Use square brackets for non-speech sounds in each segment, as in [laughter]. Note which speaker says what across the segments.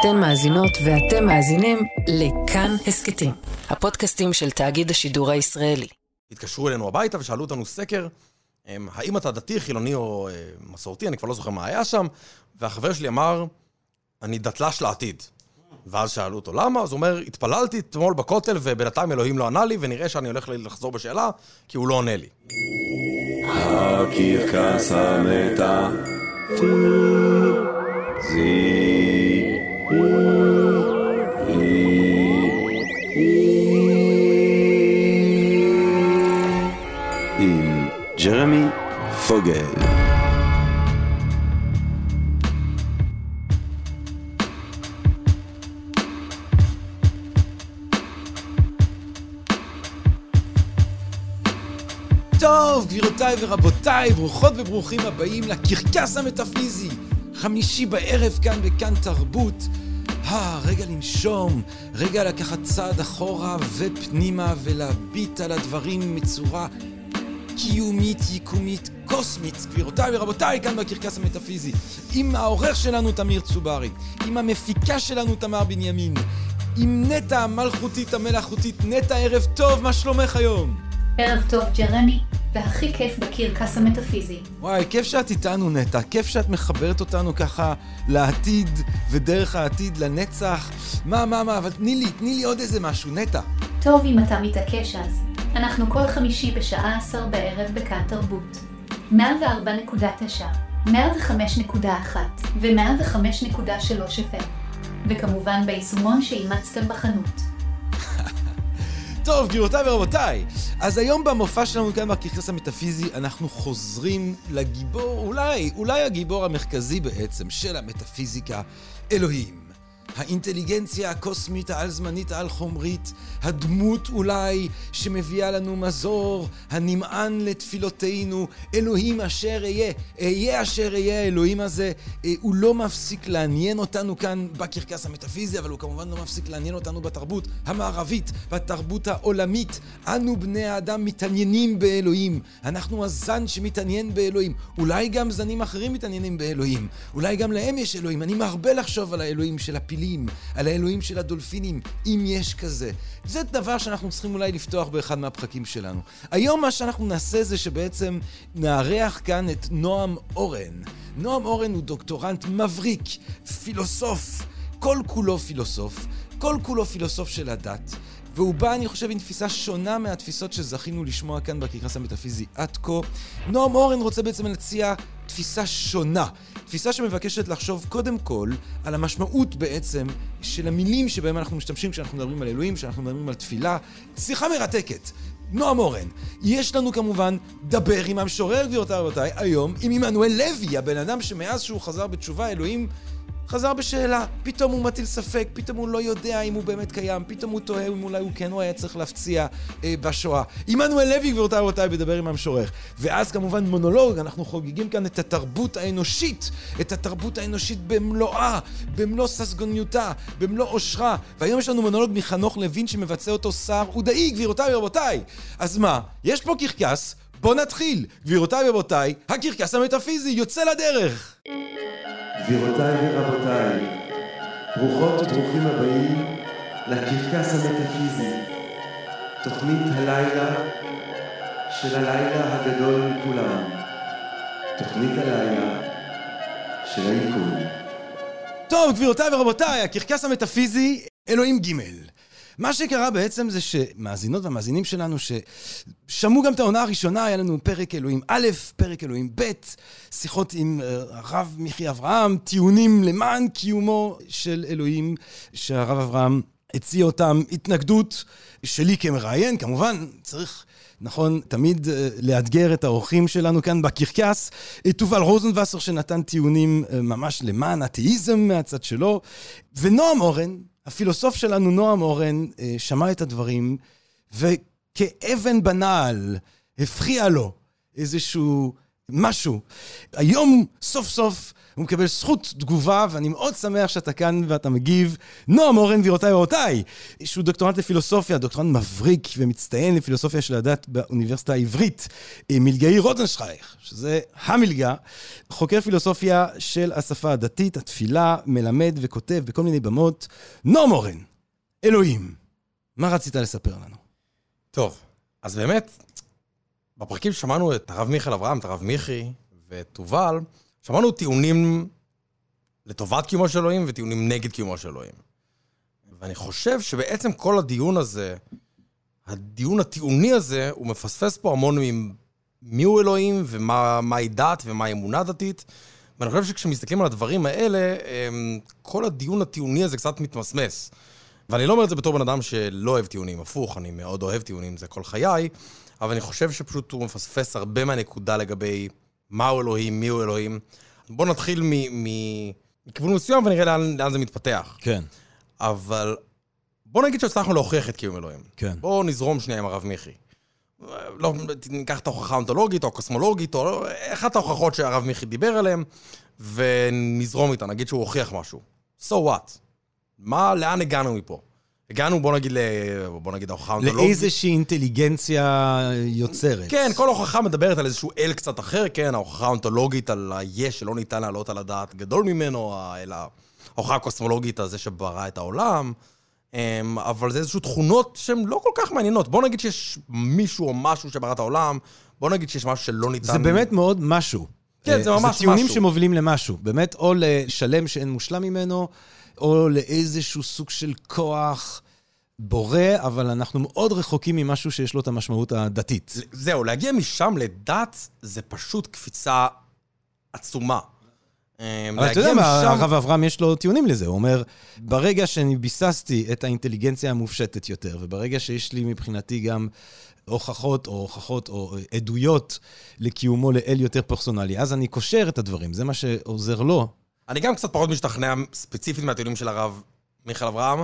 Speaker 1: אתן מאזינות ואתם מאזינים לכאן הסכתים, הפודקאסטים של תאגיד השידור הישראלי.
Speaker 2: התקשרו אלינו הביתה ושאלו אותנו סקר, אמ, האם אתה דתי, חילוני או אה, מסורתי, אני כבר לא זוכר מה היה שם, והחבר שלי אמר, אני דתל"ש לעתיד. ואז שאלו אותו למה, אז הוא אומר, התפללתי אתמול בכותל ובינתיים אלוהים לא ענה לי, ונראה שאני הולך לחזור בשאלה, כי הוא לא עונה לי.
Speaker 3: הקרקס המתה עם ג'רמי פוגל.
Speaker 4: טוב, גבירותיי ורבותיי, ברוכות וברוכים הבאים לקרקס המטאפיזי. חמישי בערב כאן בכאן תרבות. אה, רגע לנשום, רגע לקחת צעד אחורה ופנימה ולהביט על הדברים מצורה קיומית, יקומית, קוסמית. גבירותיי ורבותיי, כאן בקרקס המטאפיזי. עם העורך שלנו תמיר צוברי, עם המפיקה שלנו תמר בנימין, עם נטע המלכותית המלאכותית. נטע, ערב טוב, מה שלומך היום?
Speaker 5: ערב טוב, ג'רמי, והכי כיף בקרקס המטאפיזי.
Speaker 4: וואי, כיף שאת איתנו, נטע. כיף שאת מחברת אותנו ככה לעתיד, ודרך העתיד לנצח. מה, מה, מה, אבל תני לי, תני לי עוד איזה משהו, נטע.
Speaker 5: טוב אם אתה מתעקש אז. אנחנו כל חמישי בשעה עשר בערב בכאן תרבות. 104.9, 105.1 ו-105.3 FM. וכמובן ביישומון שאימצתם בחנות.
Speaker 4: טוב, גבירותיי ורבותיי, אז היום במופע שלנו כאן בקרקס המטאפיזי אנחנו חוזרים לגיבור, אולי, אולי הגיבור המרכזי בעצם של המטאפיזיקה, אלוהים. האינטליגנציה הקוסמית העל-זמנית העל-חומרית, הדמות אולי שמביאה לנו מזור, הנמען לתפילותינו, אלוהים אשר אהיה, אהיה אשר אהיה האלוהים הזה, אה, הוא לא מפסיק לעניין אותנו כאן בקרקס המטאפיזי, אבל הוא כמובן לא מפסיק לעניין אותנו בתרבות המערבית, בתרבות העולמית. אנו בני האדם מתעניינים באלוהים, אנחנו הזן שמתעניין באלוהים, אולי גם זנים אחרים מתעניינים באלוהים, אולי גם להם יש אלוהים, אני מרבה לחשוב על האלוהים של הפילים. על האלוהים של הדולפינים, אם יש כזה. זה דבר שאנחנו צריכים אולי לפתוח באחד מהפחקים שלנו. היום מה שאנחנו נעשה זה שבעצם נארח כאן את נועם אורן. נועם אורן הוא דוקטורנט מבריק, פילוסוף, כל כולו פילוסוף, כל כולו פילוסוף של הדת. והוא בא, אני חושב, עם תפיסה שונה מהתפיסות שזכינו לשמוע כאן בקרקס המטאפיזי עד כה. נועם אורן רוצה בעצם להציע תפיסה שונה. תפיסה שמבקשת לחשוב קודם כל על המשמעות בעצם של המילים שבהם אנחנו משתמשים כשאנחנו מדברים על אלוהים, כשאנחנו מדברים על תפילה. שיחה מרתקת. נועם אורן. יש לנו כמובן דבר עם המשורר, גבירותיי ורבותיי, היום עם עמנואל לוי, הבן אדם שמאז שהוא חזר בתשובה, אלוהים חזר בשאלה, פתאום הוא מטיל ספק, פתאום הוא לא יודע אם הוא באמת קיים, פתאום הוא תוהה אם אולי הוא כן או היה צריך להפציע אה, בשואה. עמנואל לוי, גבירותיי ורבותיי, מדבר עם המשורר. ואז כמובן מונולוג, אנחנו חוגגים כאן את התרבות האנושית, את התרבות האנושית במלואה, במלוא ססגוניותה, במלוא עושרה. והיום יש לנו מונולוג מחנוך לוין שמבצע אותו שר עודאי, גבירותיי ורבותיי. אז מה, יש פה קרקס, בואו נתחיל. גבירותיי ורבותיי, הקרקס המטאפיזי יוצא לדרך.
Speaker 3: גבירותיי ורבותיי, ברוכות וברוכים הבאים לקרקס המטאפיזי, תוכנית הלילה של הלילה הגדול מכולם, תוכנית הלילה של היקום.
Speaker 4: טוב, גבירותיי ורבותיי, הקרקס המטאפיזי, אלוהים ג'. מה שקרה בעצם זה שמאזינות והמאזינים שלנו ששמעו גם את העונה הראשונה, היה לנו פרק אלוהים א', פרק אלוהים ב', שיחות עם אה, הרב מיכי אברהם, טיעונים למען קיומו של אלוהים, שהרב אברהם הציע אותם, התנגדות שלי כמראיין, כמובן צריך... נכון, תמיד uh, לאתגר את האורחים שלנו כאן בקרקס. תובל רוזנבסר שנתן טיעונים uh, ממש למען אתאיזם מהצד שלו, ונועם אורן, הפילוסוף שלנו, נועם אורן, אה, שמע את הדברים, וכאבן בנעל הפחיע לו איזשהו משהו. היום, סוף סוף, הוא מקבל זכות תגובה, ואני מאוד שמח שאתה כאן ואתה מגיב. נועם אורן, גבירותיי ורבותיי, שהוא דוקטורנט לפילוסופיה, דוקטורנט מבריק ומצטיין לפילוסופיה של הדת באוניברסיטה העברית, אה, מלגאי רוטנשטרייך, שזה המלגה, חוקר פילוסופיה של השפה הדתית, התפילה, מלמד וכותב בכל מיני במות. נועם אורן, אלוהים, מה רצית לספר לנו?
Speaker 2: טוב, אז באמת, בפרקים שמענו את הרב מיכאל אברהם, את הרב מיכי ואת תובל, שמענו טיעונים לטובת קיומו של אלוהים וטיעונים נגד קיומו של אלוהים. ואני חושב שבעצם כל הדיון הזה, הדיון הטיעוני הזה, הוא מפספס פה המון מיהו אלוהים ומהי דת ומהי אמונה דתית. ואני חושב שכשמסתכלים על הדברים האלה, כל הדיון הטיעוני הזה קצת מתמסמס. ואני לא אומר את זה בתור בן אדם שלא אוהב טיעונים, הפוך, אני מאוד אוהב טיעונים, זה כל חיי, אבל אני חושב שפשוט הוא מפספס הרבה מהנקודה לגבי מהו אלוהים, מיהו אלוהים. בואו נתחיל מכיוון מסוים ונראה לאן, לאן זה מתפתח.
Speaker 4: כן.
Speaker 2: אבל בואו נגיד שהצלחנו להוכיח את קיום אלוהים.
Speaker 4: כן.
Speaker 2: בואו נזרום שנייה עם הרב מיכי. לא, ניקח את ההוכחה האונתולוגית או הקוסמולוגית, או אחת ההוכחות שהרב מיכי דיבר עליהן, ונזרום איתה, נגיד שהוא הוכיח משהו. So what? מה, לאן הגענו מפה? הגענו, בוא נגיד, בוא נגיד ההוכחה האונתולוגית.
Speaker 4: לאיזושהי אינטליגנציה יוצרת.
Speaker 2: כן, כל הוכחה מדברת על איזשהו אל קצת אחר, כן, ההוכחה האונתולוגית על היש שלא ניתן להעלות על הדעת גדול ממנו, אלא ההוכחה הקוסמולוגית על זה שברא את העולם. אמ, אבל זה איזשהו תכונות שהן לא כל כך מעניינות. בוא נגיד שיש מישהו או משהו שברא את העולם, בוא נגיד שיש משהו שלא ניתן...
Speaker 4: זה באמת מאוד משהו.
Speaker 2: כן, זה ממש משהו.
Speaker 4: זה טיעונים שמובילים למשהו. באמת, או לשלם שאין מושלם ממנו, או לאיזשהו סוג של כוח בורא, אבל אנחנו מאוד רחוקים ממשהו שיש לו את המשמעות הדתית.
Speaker 2: זהו, להגיע משם לדת זה פשוט קפיצה עצומה.
Speaker 4: אבל אתה יודע מה, הרב אברהם יש לו טיעונים לזה. הוא אומר, ברגע שאני ביססתי את האינטליגנציה המופשטת יותר, וברגע שיש לי מבחינתי גם הוכחות או הוכחות או עדויות לקיומו לאל יותר פרסונלי, אז אני קושר את הדברים, זה מה שעוזר לו.
Speaker 2: אני גם קצת פחות משתכנע ספציפית מהטיעונים של הרב מיכאל אברהם.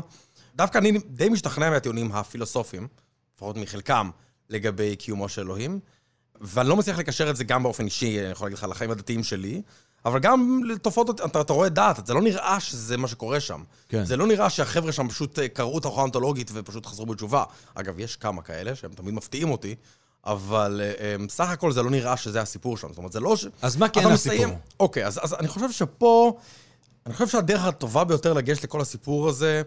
Speaker 2: דווקא אני די משתכנע מהטיעונים הפילוסופיים, לפחות מחלקם, לגבי קיומו של אלוהים. ואני לא מצליח לקשר את זה גם באופן אישי, אני יכול להגיד לך, לחיים הדתיים שלי. אבל גם לתופעות, אתה, אתה רואה דעת, זה לא נראה שזה מה שקורה שם.
Speaker 4: כן.
Speaker 2: זה לא נראה שהחבר'ה שם פשוט אה, קראו את ההוכחה האונתולוגית ופשוט חזרו בתשובה. אגב, יש כמה כאלה שהם תמיד מפתיעים אותי, אבל um, סך הכל זה לא נראה שזה הסיפור שם. זאת אומרת, זה לא ש...
Speaker 4: אז מה כן הסיפור?
Speaker 2: אוקיי, אז, אז אני חושב שפה, אני חושב שהדרך הטובה ביותר לגשת לכל הסיפור הזה,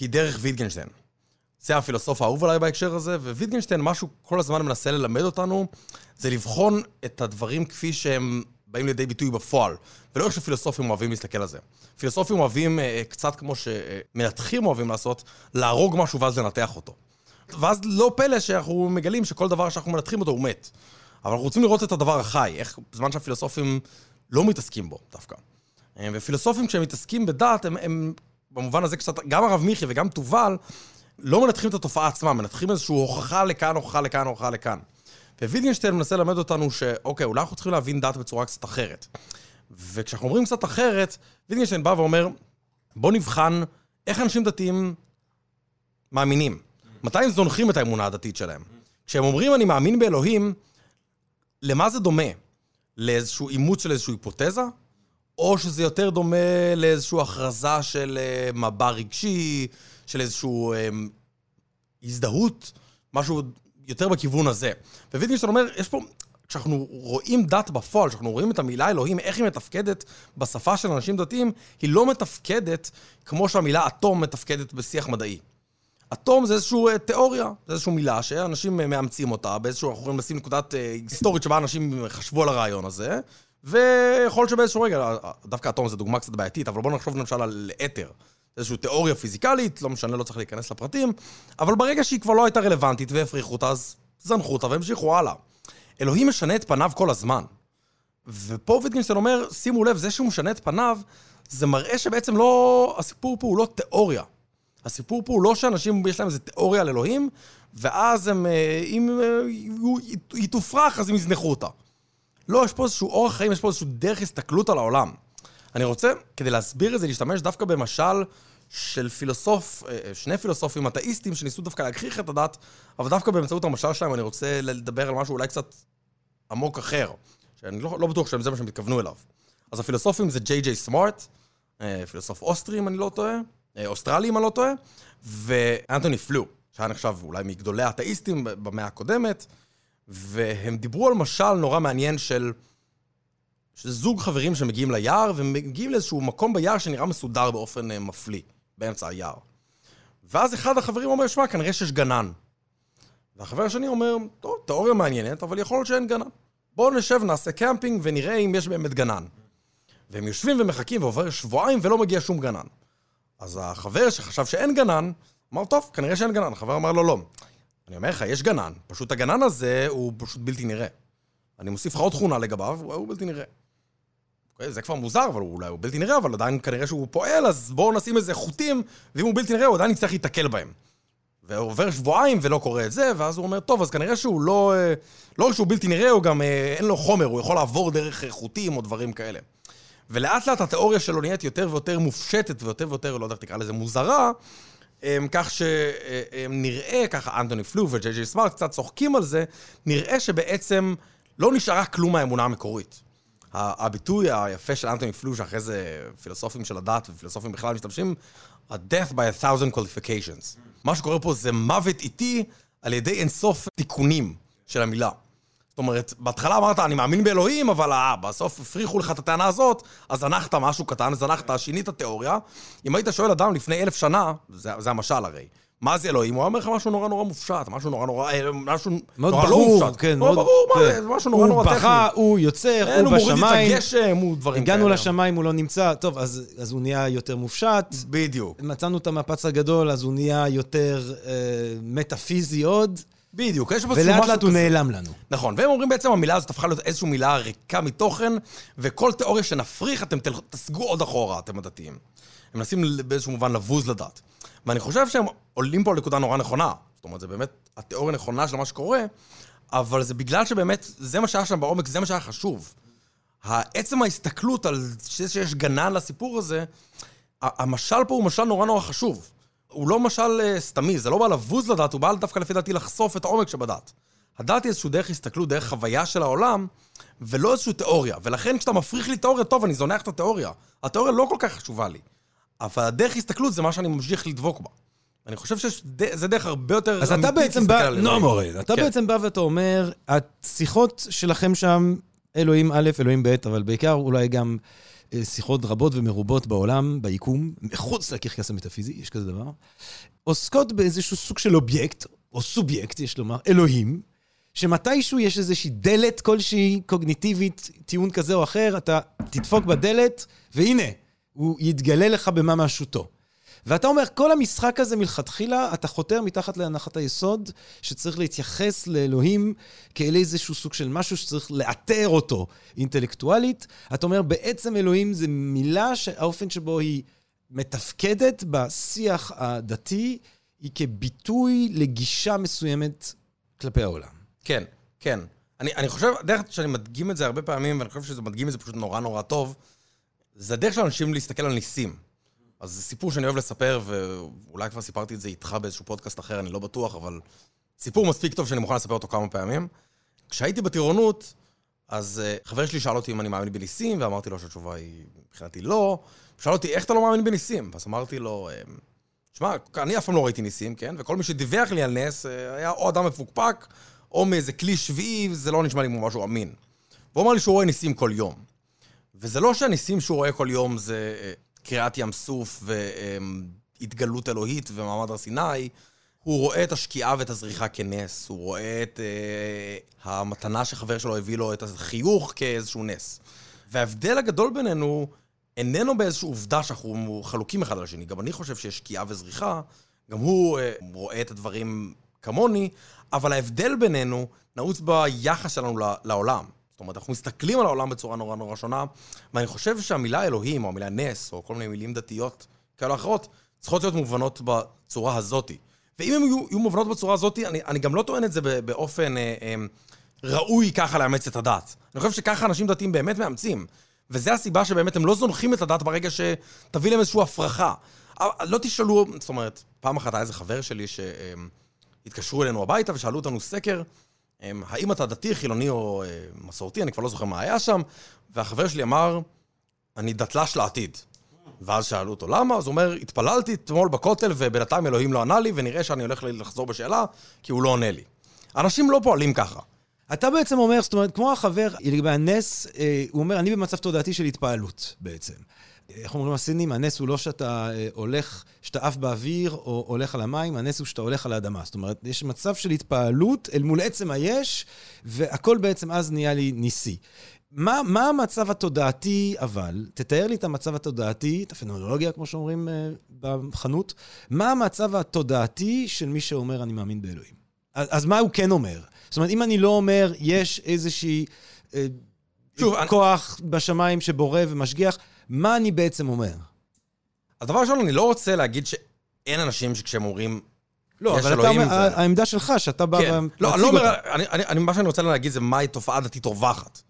Speaker 2: היא דרך ויטגנשטיין. זה הפילוסוף האהוב עליי בהקשר הזה, וויטגנשטיין, משהו כל הזמן מנסה ללמד אותנו, זה לבחון את הדברים כפי שהם באים לידי ביטוי בפועל, ולא איך שפילוסופים אוהבים להסתכל על זה. פילוסופים אוהבים, אה, קצת כמו שמנתחים אוהבים לעשות, להרוג משהו ואז לנתח אותו. ואז לא פלא שאנחנו מגלים שכל דבר שאנחנו מנתחים אותו הוא מת. אבל אנחנו רוצים לראות את הדבר החי, איך, בזמן שהפילוסופים לא מתעסקים בו דווקא. אה, ופילוסופים כשהם מתעסקים בדת, הם, הם במובן הזה קצת, גם הרב מיכי וגם תובל, לא מנתחים את התופעה עצמה, מנתחים איזושהי הוכחה לכאן, הוכחה לכאן, הוכחה לכאן. וויטגנשטיין מנסה ללמד אותנו שאוקיי, אולי אנחנו צריכים להבין דת בצורה קצת אחרת. וכשאנחנו אומרים קצת אחרת, ויטגנשטיין בא ואומר, בוא נבחן איך אנשים דתיים מאמינים. מתי הם זונחים את האמונה הדתית שלהם. כשהם אומרים אני מאמין באלוהים, למה זה דומה? לאיזשהו אימוץ של איזושהי היפותזה? או שזה יותר דומה לאיזושהי הכרזה של uh, מבע רגשי, של איזושהי uh, הזדהות, משהו יותר בכיוון הזה. וויטגנשטיין אומר, יש פה, כשאנחנו רואים דת בפועל, כשאנחנו רואים את המילה אלוהים, איך היא מתפקדת בשפה של אנשים דתיים, היא לא מתפקדת כמו שהמילה אטום מתפקדת בשיח מדעי. אטום זה איזושהי אה, תיאוריה, זה איזושהי מילה שאנשים אה, מאמצים אותה, באיזשהו, אנחנו יכולים לשים נקודת אה, היסטורית שבה אנשים חשבו על הרעיון הזה, ויכול שבאיזשהו רגע, דווקא אטום זה דוגמה קצת בעייתית, אבל בואו נחשוב למשל על אתר. איזושהי תיאוריה פיזיקלית, לא משנה, לא צריך להיכנס לפרטים, אבל ברגע שהיא כבר לא הייתה רלוונטית והפריחו אותה, אז זנחו אותה והמשיכו הלאה. אלוהים משנה את פניו כל הזמן. ופה ויטגינשטיין אומר, שימו לב, זה שהוא משנה את פניו, זה מראה שבעצם לא... הסיפור פה הוא לא תיאוריה. הסיפור פה הוא לא שאנשים, יש להם איזו תיאוריה על אלוהים, ואז הם, אה, אם אה, היא תופרח, אז הם יזנחו אותה. לא, יש פה איזשהו אורח חיים, יש פה איזשהו דרך הסתכלות על העולם. אני רוצה, כדי להסביר את זה, להשתמש דווקא במשל של פילוסוף, אה, שני פילוסופים אתאיסטים שניסו דווקא להגחיך את הדת, אבל דווקא באמצעות המשל שלהם אני רוצה לדבר על משהו אולי קצת עמוק אחר, שאני לא, לא בטוח שזה מה שהם התכוונו אליו. אז הפילוסופים זה ג'יי ג'יי סמארט, פילוסוף אוסטרי, אם אני לא טועה, אוסטרלי, אם אני לא טועה, ואנטוני פלו, שהיה נחשב אולי מגדולי האתאיסטים במאה הקודמת, והם דיברו על משל נורא מעניין של... שזה זוג חברים שמגיעים ליער, ומגיעים לאיזשהו מקום ביער שנראה מסודר באופן אה, מפליא, באמצע היער. ואז אחד החברים אומר, שמע, כנראה שיש גנן. והחבר השני אומר, טוב, תיאוריה מעניינת, אבל יכול להיות שאין גנן. בואו נשב, נעשה קמפינג, ונראה אם יש באמת גנן. והם יושבים ומחכים, ועובר שבועיים ולא מגיע שום גנן. אז החבר שחשב שאין גנן, אמר, טוב, כנראה שאין גנן. החבר אמר לו, לא. אני אומר לך, יש גנן. פשוט הגנן הזה הוא פשוט בלתי נראה. אני מוסיף לך עוד תכונה לגביו, הוא בלתי נראה. אוקיי, זה כבר מוזר, אבל אולי הוא בלתי נראה, אבל עדיין כנראה שהוא פועל, אז בואו נשים איזה חוטים, ואם הוא בלתי נראה, הוא עדיין יצטרך להיתקל בהם. ועובר שבועיים ולא קורה את זה, ואז הוא אומר, טוב, אז כנראה שהוא לא... אה, לא רק שהוא בלתי נראה, הוא גם אה, אין לו חומר, הוא יכול לעבור דרך חוטים או דברים כאלה. ולאט לאט התיאוריה שלו נהיית יותר ויותר מופשטת ויותר ויותר, לא יודע איך תקרא לזה, מוזרה, אמ, כך שנראה, ככה אנטוני פלו וג'יי ג'יי סמארט קצת צוחקים על זה, נראה שבעצם לא נשארה כלום מהאמונה המקורית. הביטוי היפה של אנטוני פלו, שאחרי זה פילוסופים של הדת ופילוסופים בכלל משתמשים, a death by a thousand qualifications. מה שקורה פה זה מוות איטי על ידי אינסוף תיקונים של המילה. זאת אומרת, בהתחלה אמרת, אני מאמין באלוהים, אבל אה, בסוף הפריחו לך את הטענה הזאת, אז זנחת משהו קטן, זנחת, שינית תיאוריה. אם היית שואל אדם לפני אלף שנה, זה, זה המשל הרי, מה זה אלוהים? הוא אומר לך משהו נורא נורא מופשט, משהו נורא נורא, משהו נורא
Speaker 4: ברור,
Speaker 2: לא מופשט.
Speaker 4: כן,
Speaker 2: מאוד ברור, מה
Speaker 4: כן.
Speaker 2: זה משהו נורא נורא
Speaker 4: הוא
Speaker 2: טכני.
Speaker 4: בכה, הוא יוצר, הוא
Speaker 2: הוא מוריד את
Speaker 4: בשמיים.
Speaker 2: הגשם, הוא דברים כאלה.
Speaker 4: הגענו לשמיים, הוא לא נמצא. טוב, אז אז הוא נהיה יותר מופשט.
Speaker 2: בדיוק.
Speaker 4: מצאנו את המפץ הגדול, אז הוא נהיה יותר אה, מטאפיזי עוד,
Speaker 2: בדיוק, יש פה איזשהו
Speaker 4: ולאט
Speaker 2: משהו
Speaker 4: לאט הוא
Speaker 2: כזה.
Speaker 4: נעלם לנו.
Speaker 2: נכון, והם אומרים בעצם המילה הזאת הפכה להיות איזושהי מילה ריקה מתוכן, וכל תיאוריה שנפריך, אתם תסגו עוד אחורה, אתם הדתיים. הם מנסים באיזשהו מובן לבוז לדת. ואני חושב שהם עולים פה על נקודה נורא נכונה. זאת אומרת, זה באמת התיאוריה הנכונה של מה שקורה, אבל זה בגלל שבאמת, זה מה שהיה שם בעומק, זה מה שהיה חשוב. עצם ההסתכלות על שיש גנן לסיפור הזה, המשל פה הוא משל נורא נורא חשוב. הוא לא משל אה, סתמי, זה לא בא לבוז לדת, הוא בא דווקא לפי דעתי לחשוף את העומק שבדת. הדת היא איזשהו דרך הסתכלות, דרך חוויה של העולם, ולא איזושהי תיאוריה. ולכן כשאתה מפריך לי תיאוריה, טוב, אני זונח את התיאוריה. התיאוריה לא כל כך חשובה לי. אבל הדרך הסתכלות זה מה שאני ממשיך לדבוק בה. אני חושב שזה דרך הרבה יותר
Speaker 4: אז אתה בעצם בא, לא. מורד, אתה
Speaker 2: כן.
Speaker 4: בעצם בא ואתה אומר, השיחות שלכם שם, אלוהים א', אלוהים ב', אבל בעיקר אולי גם שיחות רבות ומרובות בעולם, ביקום, מחוץ לקרקס המטאפיזי, יש כזה דבר, עוסקות באיזשהו סוג של אובייקט, או סובייקט, יש לומר, אלוהים, שמתישהו יש איזושהי דלת כלשהי קוגניטיבית, טיעון כזה או אחר, אתה תדפוק בדלת, והנה, הוא יתגלה לך בממשותו. ואתה אומר, כל המשחק הזה מלכתחילה, אתה חותר מתחת להנחת היסוד שצריך להתייחס לאלוהים כאל איזשהו סוג של משהו שצריך לאתר אותו אינטלקטואלית. אתה אומר, בעצם אלוהים זה מילה שהאופן שבו היא מתפקדת בשיח הדתי היא כביטוי לגישה מסוימת כלפי העולם.
Speaker 2: כן, כן. אני, אני חושב, הדרך שאני מדגים את זה הרבה פעמים, ואני חושב שזה מדגים את זה פשוט נורא נורא טוב, זה הדרך של אנשים להסתכל על ניסים. אז זה סיפור שאני אוהב לספר, ואולי כבר סיפרתי את זה איתך באיזשהו פודקאסט אחר, אני לא בטוח, אבל סיפור מספיק טוב שאני מוכן לספר אותו כמה פעמים. כשהייתי בטירונות, אז uh, חבר שלי שאל אותי אם אני מאמין בניסים, ואמרתי לו שהתשובה היא מבחינתי לא. הוא שאל אותי, איך אתה לא מאמין בניסים? ואז אמרתי לו, אמ, שמע, אני אף פעם לא ראיתי ניסים, כן? וכל מי שדיווח לי על נס אה, היה או אדם מפוקפק, או מאיזה כלי שביעי, זה לא נשמע לי כמו משהו אמין. והוא אמר לי שהוא רואה ניסים כל יום. וזה לא שהניסים שהוא רואה כל יום זה אה, קריעת ים סוף והתגלות אלוהית ומעמד הר סיני, הוא רואה את השקיעה ואת הזריחה כנס, הוא רואה את אה, המתנה שחבר שלו הביא לו, את החיוך כאיזשהו נס. וההבדל הגדול בינינו איננו באיזושהי עובדה שאנחנו חלוקים אחד על השני. גם אני חושב שיש שקיעה וזריחה, גם הוא אה, רואה את הדברים כמוני, אבל ההבדל בינינו נעוץ ביחס שלנו לעולם. אומרת, אנחנו מסתכלים על העולם בצורה נורא נורא שונה, ואני חושב שהמילה אלוהים, או המילה נס, או כל מיני מילים דתיות כאלה אחרות, צריכות להיות מובנות בצורה הזאתי. ואם הן יהיו, יהיו מובנות בצורה הזאתי, אני, אני גם לא טוען את זה באופן אה, אה, ראוי ככה לאמץ את הדת. אני חושב שככה אנשים דתיים באמת מאמצים. וזה הסיבה שבאמת הם לא זונחים את הדת ברגע שתביא להם איזושהי הפרחה. לא תשאלו, זאת אומרת, פעם אחת היה איזה חבר שלי שהתקשרו אלינו הביתה ושאלו אותנו סקר, האם אתה דתי, חילוני או אה, מסורתי, אני כבר לא זוכר מה היה שם, והחבר שלי אמר, אני דתל"ש לעתיד. ואז שאלו אותו למה, אז הוא אומר, התפללתי אתמול בכותל ובינתיים אלוהים לא ענה לי, ונראה שאני הולך לחזור בשאלה, כי הוא לא עונה לי. אנשים לא פועלים ככה.
Speaker 4: אתה בעצם אומר, זאת אומרת, כמו החבר, לגבי הנס, אה, הוא אומר, אני במצב תודעתי של התפעלות בעצם. איך אומרים הסינים? הנס הוא לא שאתה אה, הולך, שאתה עף באוויר או הולך על המים, הנס הוא שאתה הולך על האדמה. זאת אומרת, יש מצב של התפעלות אל מול עצם היש, והכל בעצם אז נהיה לי ניסי. מה, מה המצב התודעתי, אבל, תתאר לי את המצב התודעתי, את הפנומנולוגיה, כמו שאומרים אה, בחנות, מה המצב התודעתי של מי שאומר אני מאמין באלוהים? אז, אז מה הוא כן אומר? זאת אומרת, אם אני לא אומר, יש איזושהי אה, שוב, כוח אני... בשמיים שבורא ומשגיח, מה אני בעצם אומר?
Speaker 2: אז דבר ראשון, אני לא רוצה להגיד שאין אנשים שכשהם אומרים...
Speaker 4: לא, אבל אתה אומר, זה... העמדה שלך, שאתה בא
Speaker 2: כן. לא, אני לא אומר, אני, אני, אני, מה שאני רוצה להגיד זה מהי תופעה דתית רווחת.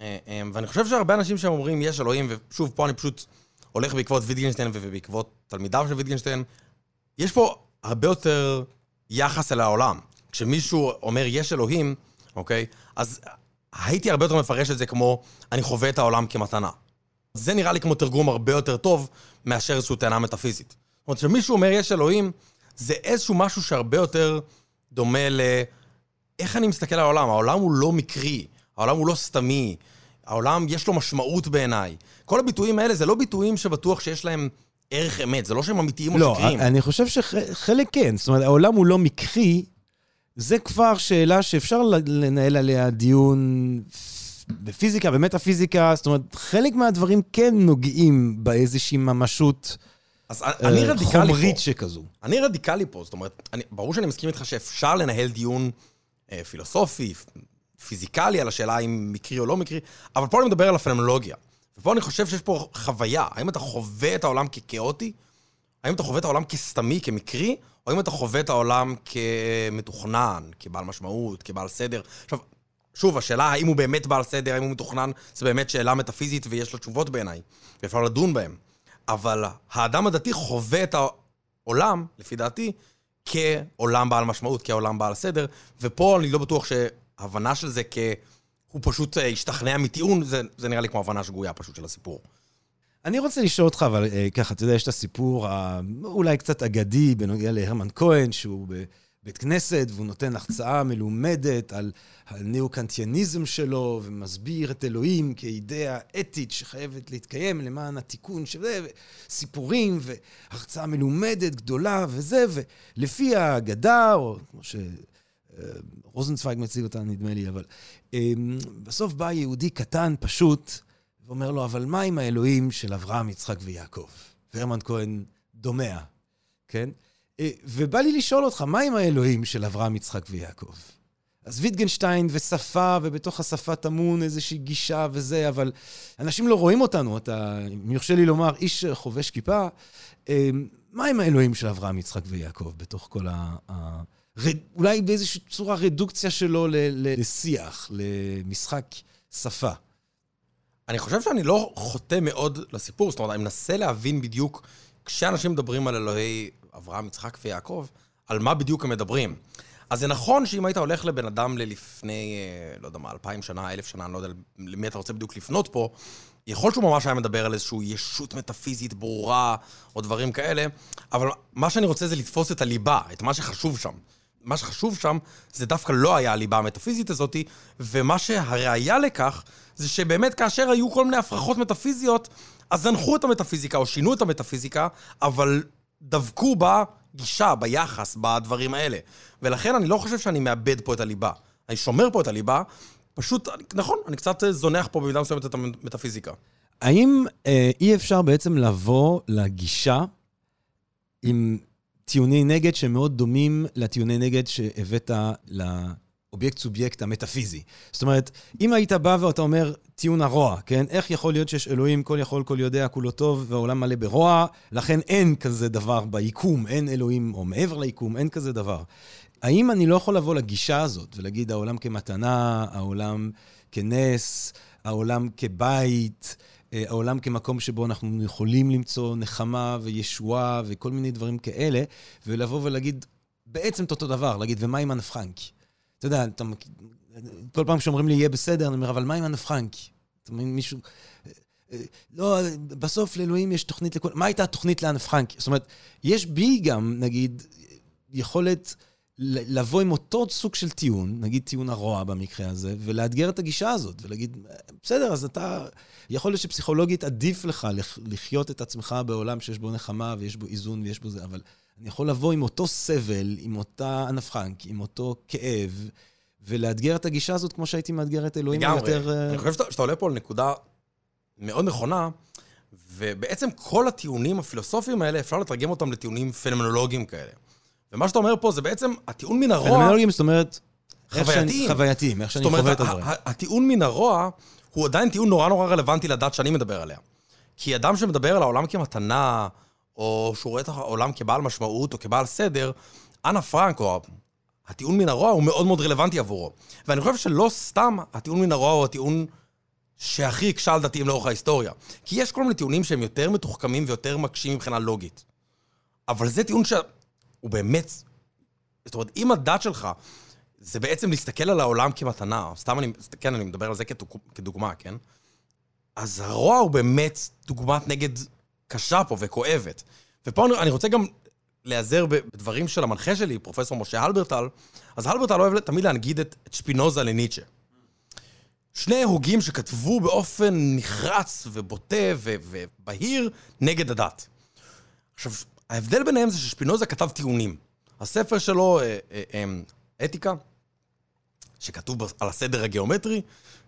Speaker 2: אה, ואני חושב שהרבה אנשים שהם אומרים, יש אלוהים, ושוב, פה אני פשוט הולך בעקבות ויטגנשטיין ובעקבות תלמידיו של ויטגנשטיין, יש פה הרבה יותר יחס אל העולם. כשמישהו אומר, יש אלוהים, אוקיי? אז הייתי הרבה יותר מפרש את זה כמו, אני חווה את העולם כמתנה. זה נראה לי כמו תרגום הרבה יותר טוב מאשר איזושהי טענה מטאפיזית. זאת אומרת, כשמישהו אומר יש אלוהים, זה איזשהו משהו שהרבה יותר דומה ל... איך אני מסתכל על העולם? העולם הוא לא מקרי, העולם הוא לא סתמי, העולם יש לו משמעות בעיניי. כל הביטויים האלה זה לא ביטויים שבטוח שיש להם ערך אמת, זה לא שהם אמיתיים או
Speaker 4: לא,
Speaker 2: שקריים.
Speaker 4: לא, אני חושב שחלק כן. זאת אומרת, העולם הוא לא מקרי, זה כבר שאלה שאפשר לנהל עליה דיון בפיזיקה, במטאפיזיקה, זאת אומרת, חלק מהדברים כן נוגעים באיזושהי ממשות
Speaker 2: אז אני
Speaker 4: אה, רדיקלי חומרית פה. שכזו.
Speaker 2: אני רדיקלי פה, זאת אומרת, אני, ברור שאני מסכים איתך שאפשר לנהל דיון אה, פילוסופי, פיזיקלי, על השאלה אם מקרי או לא מקרי, אבל פה אני מדבר על הפנומולוגיה. ופה אני חושב שיש פה חוויה. האם אתה חווה את העולם ככאוטי? האם אתה חווה את העולם כסתמי, כמקרי? או האם אתה חווה את העולם כמתוכנן, כבעל משמעות, כבעל סדר? עכשיו, שוב, השאלה האם הוא באמת בעל סדר, האם הוא מתוכנן, זה באמת שאלה מטאפיזית ויש לה תשובות בעיניי, ואפשר לדון בהן. אבל האדם הדתי חווה את העולם, לפי דעתי, כעולם בעל משמעות, כעולם בעל סדר, ופה אני לא בטוח שהבנה של זה כ... הוא פשוט אה, השתכנע מטיעון, זה, זה נראה לי כמו הבנה שגויה פשוט של הסיפור.
Speaker 4: אני רוצה לשאול אותך, אבל אה, ככה, אתה יודע, יש את הסיפור אולי קצת אגדי בנוגע להרמן כהן, שהוא בבית כנסת, והוא נותן החצאה מלומדת על הניאו-קנטיאניזם שלו, ומסביר את אלוהים כאידאה אתית שחייבת להתקיים למען התיקון של זה, וסיפורים, והרצאה מלומדת גדולה וזה, ולפי האגדה, או כמו ש... אה, רוזנצוויג מציג אותה, נדמה לי, אבל אה, בסוף בא יהודי קטן, פשוט, ואומר לו, אבל מה עם האלוהים של אברהם, יצחק ויעקב? והרמן כהן דומע, כן? אה, ובא לי לשאול אותך, מה עם האלוהים של אברהם, יצחק ויעקב? אז ויטגנשטיין ושפה, ובתוך השפה טמון איזושהי גישה וזה, אבל אנשים לא רואים אותנו, אתה, אם יורשה לי לומר, איש חובש כיפה. אה, מה עם האלוהים של אברהם, יצחק ויעקב בתוך כל ה... ה אולי באיזושהי צורה רדוקציה שלו לשיח, למשחק שפה.
Speaker 2: אני חושב שאני לא חוטא מאוד לסיפור, זאת אומרת, אני מנסה להבין בדיוק, כשאנשים מדברים על אלוהי אברהם, יצחק ויעקב, על מה בדיוק הם מדברים. אז זה נכון שאם היית הולך לבן אדם ללפני, אה, לא יודע מה, אלפיים שנה, אלף שנה, אני לא יודע למי אתה רוצה בדיוק לפנות פה, יכול שהוא ממש היה מדבר על איזושהי ישות מטאפיזית ברורה, או דברים כאלה, אבל מה שאני רוצה זה לתפוס את הליבה, את מה שחשוב שם. מה שחשוב שם, זה דווקא לא היה הליבה המטאפיזית הזאת, ומה שהראיה לכך, זה שבאמת כאשר היו כל מיני הפרחות מטאפיזיות, אז זנחו את המטאפיזיקה או שינו את המטאפיזיקה, אבל דבקו בגישה, ביחס, בדברים האלה. ולכן אני לא חושב שאני מאבד פה את הליבה. אני שומר פה את הליבה, פשוט, נכון, אני קצת זונח פה במידה מסוימת את המטאפיזיקה.
Speaker 4: האם אה, אי אפשר בעצם לבוא לגישה עם טיעוני נגד שמאוד דומים לטיעוני נגד שהבאת לאובייקט סובייקט המטאפיזי. זאת אומרת, אם היית בא ואתה אומר טיעון הרוע, כן? איך יכול להיות שיש אלוהים כל יכול, כל יודע, כולו טוב, והעולם מלא ברוע, לכן אין כזה דבר ביקום, אין אלוהים, או מעבר ליקום, אין כזה דבר. האם אני לא יכול לבוא לגישה הזאת ולהגיד העולם כמתנה, העולם כנס, העולם כבית, אה, העולם כמקום שבו אנחנו יכולים למצוא נחמה וישועה וכל מיני דברים כאלה, ולבוא ולהגיד בעצם את אותו דבר, להגיד, ומה עם אנה פרנק? יודע, אתה כל פעם שאומרים לי, יהיה בסדר, אני אומר, אבל מה עם אנה פרנק? אתה מבין, מישהו... לא, בסוף לאלוהים יש תוכנית לכל... מה הייתה התוכנית לאנה פרנק? זאת אומרת, יש בי גם, נגיד, יכולת לבוא עם אותו סוג של טיעון, נגיד טיעון הרוע במקרה הזה, ולאתגר את הגישה הזאת, ולהגיד, בסדר, אז אתה... יכול להיות שפסיכולוגית עדיף לך לחיות את עצמך בעולם שיש בו נחמה ויש בו איזון ויש בו זה, אבל אני יכול לבוא עם אותו סבל, עם אותה אנה פרנק, עם אותו כאב, ולאתגר את הגישה הזאת כמו שהייתי מאתגר את אלוהים
Speaker 2: לגמרי.
Speaker 4: יותר... אה,
Speaker 2: אני חושב שאתה, שאתה עולה פה על נקודה מאוד נכונה, ובעצם כל הטיעונים הפילוסופיים האלה, אפשר לתרגם אותם לטיעונים פנומנולוגיים כאלה. ומה שאתה אומר פה זה בעצם הטיעון מן הרוע...
Speaker 4: פנומנולוגיים, זאת אומרת...
Speaker 2: חווייתיים.
Speaker 4: חווייתיים, איך שאני חווה את הדברים.
Speaker 2: הטיעון מן הרוע הוא עדיין טיעון נורא נורא רלוונטי לדת שאני מדבר עליה. כי אדם שמדבר על העולם כמתנה, או שהוא רואה את העולם כבעל משמעות או כבעל סדר, אנה פרנק, או הטיעון מן הרוע, הוא מאוד מאוד רלוונטי עבורו. ואני חושב שלא סתם הטיעון מן הרוע הוא הטיעון שהכי הקשה על דתיים לאורך ההיסטוריה. כי יש כל מיני טיעונים שהם יותר מתוחכמים ויותר מקשים מבחינה לוגית. אבל זה טיעון שהוא באמת... זאת אומרת, אם הדת שלך זה בעצם להסתכל על העולם כמתנה, סתם אני, כן, אני מדבר על זה כדוג, כדוגמה, כן? אז הרוע הוא באמת דוגמת נגד קשה פה וכואבת. ופה אני, אני רוצה גם להיעזר בדברים של המנחה שלי, פרופסור משה הלברטל. אז הלברטל אוהב תמיד להנגיד את, את שפינוזה לניטשה. שני הוגים שכתבו באופן נחרץ ובוטה ובהיר נגד הדת. עכשיו, ההבדל ביניהם זה ששפינוזה כתב טיעונים. הספר שלו, אה, אה, אה, אתיקה, שכתוב על הסדר הגיאומטרי,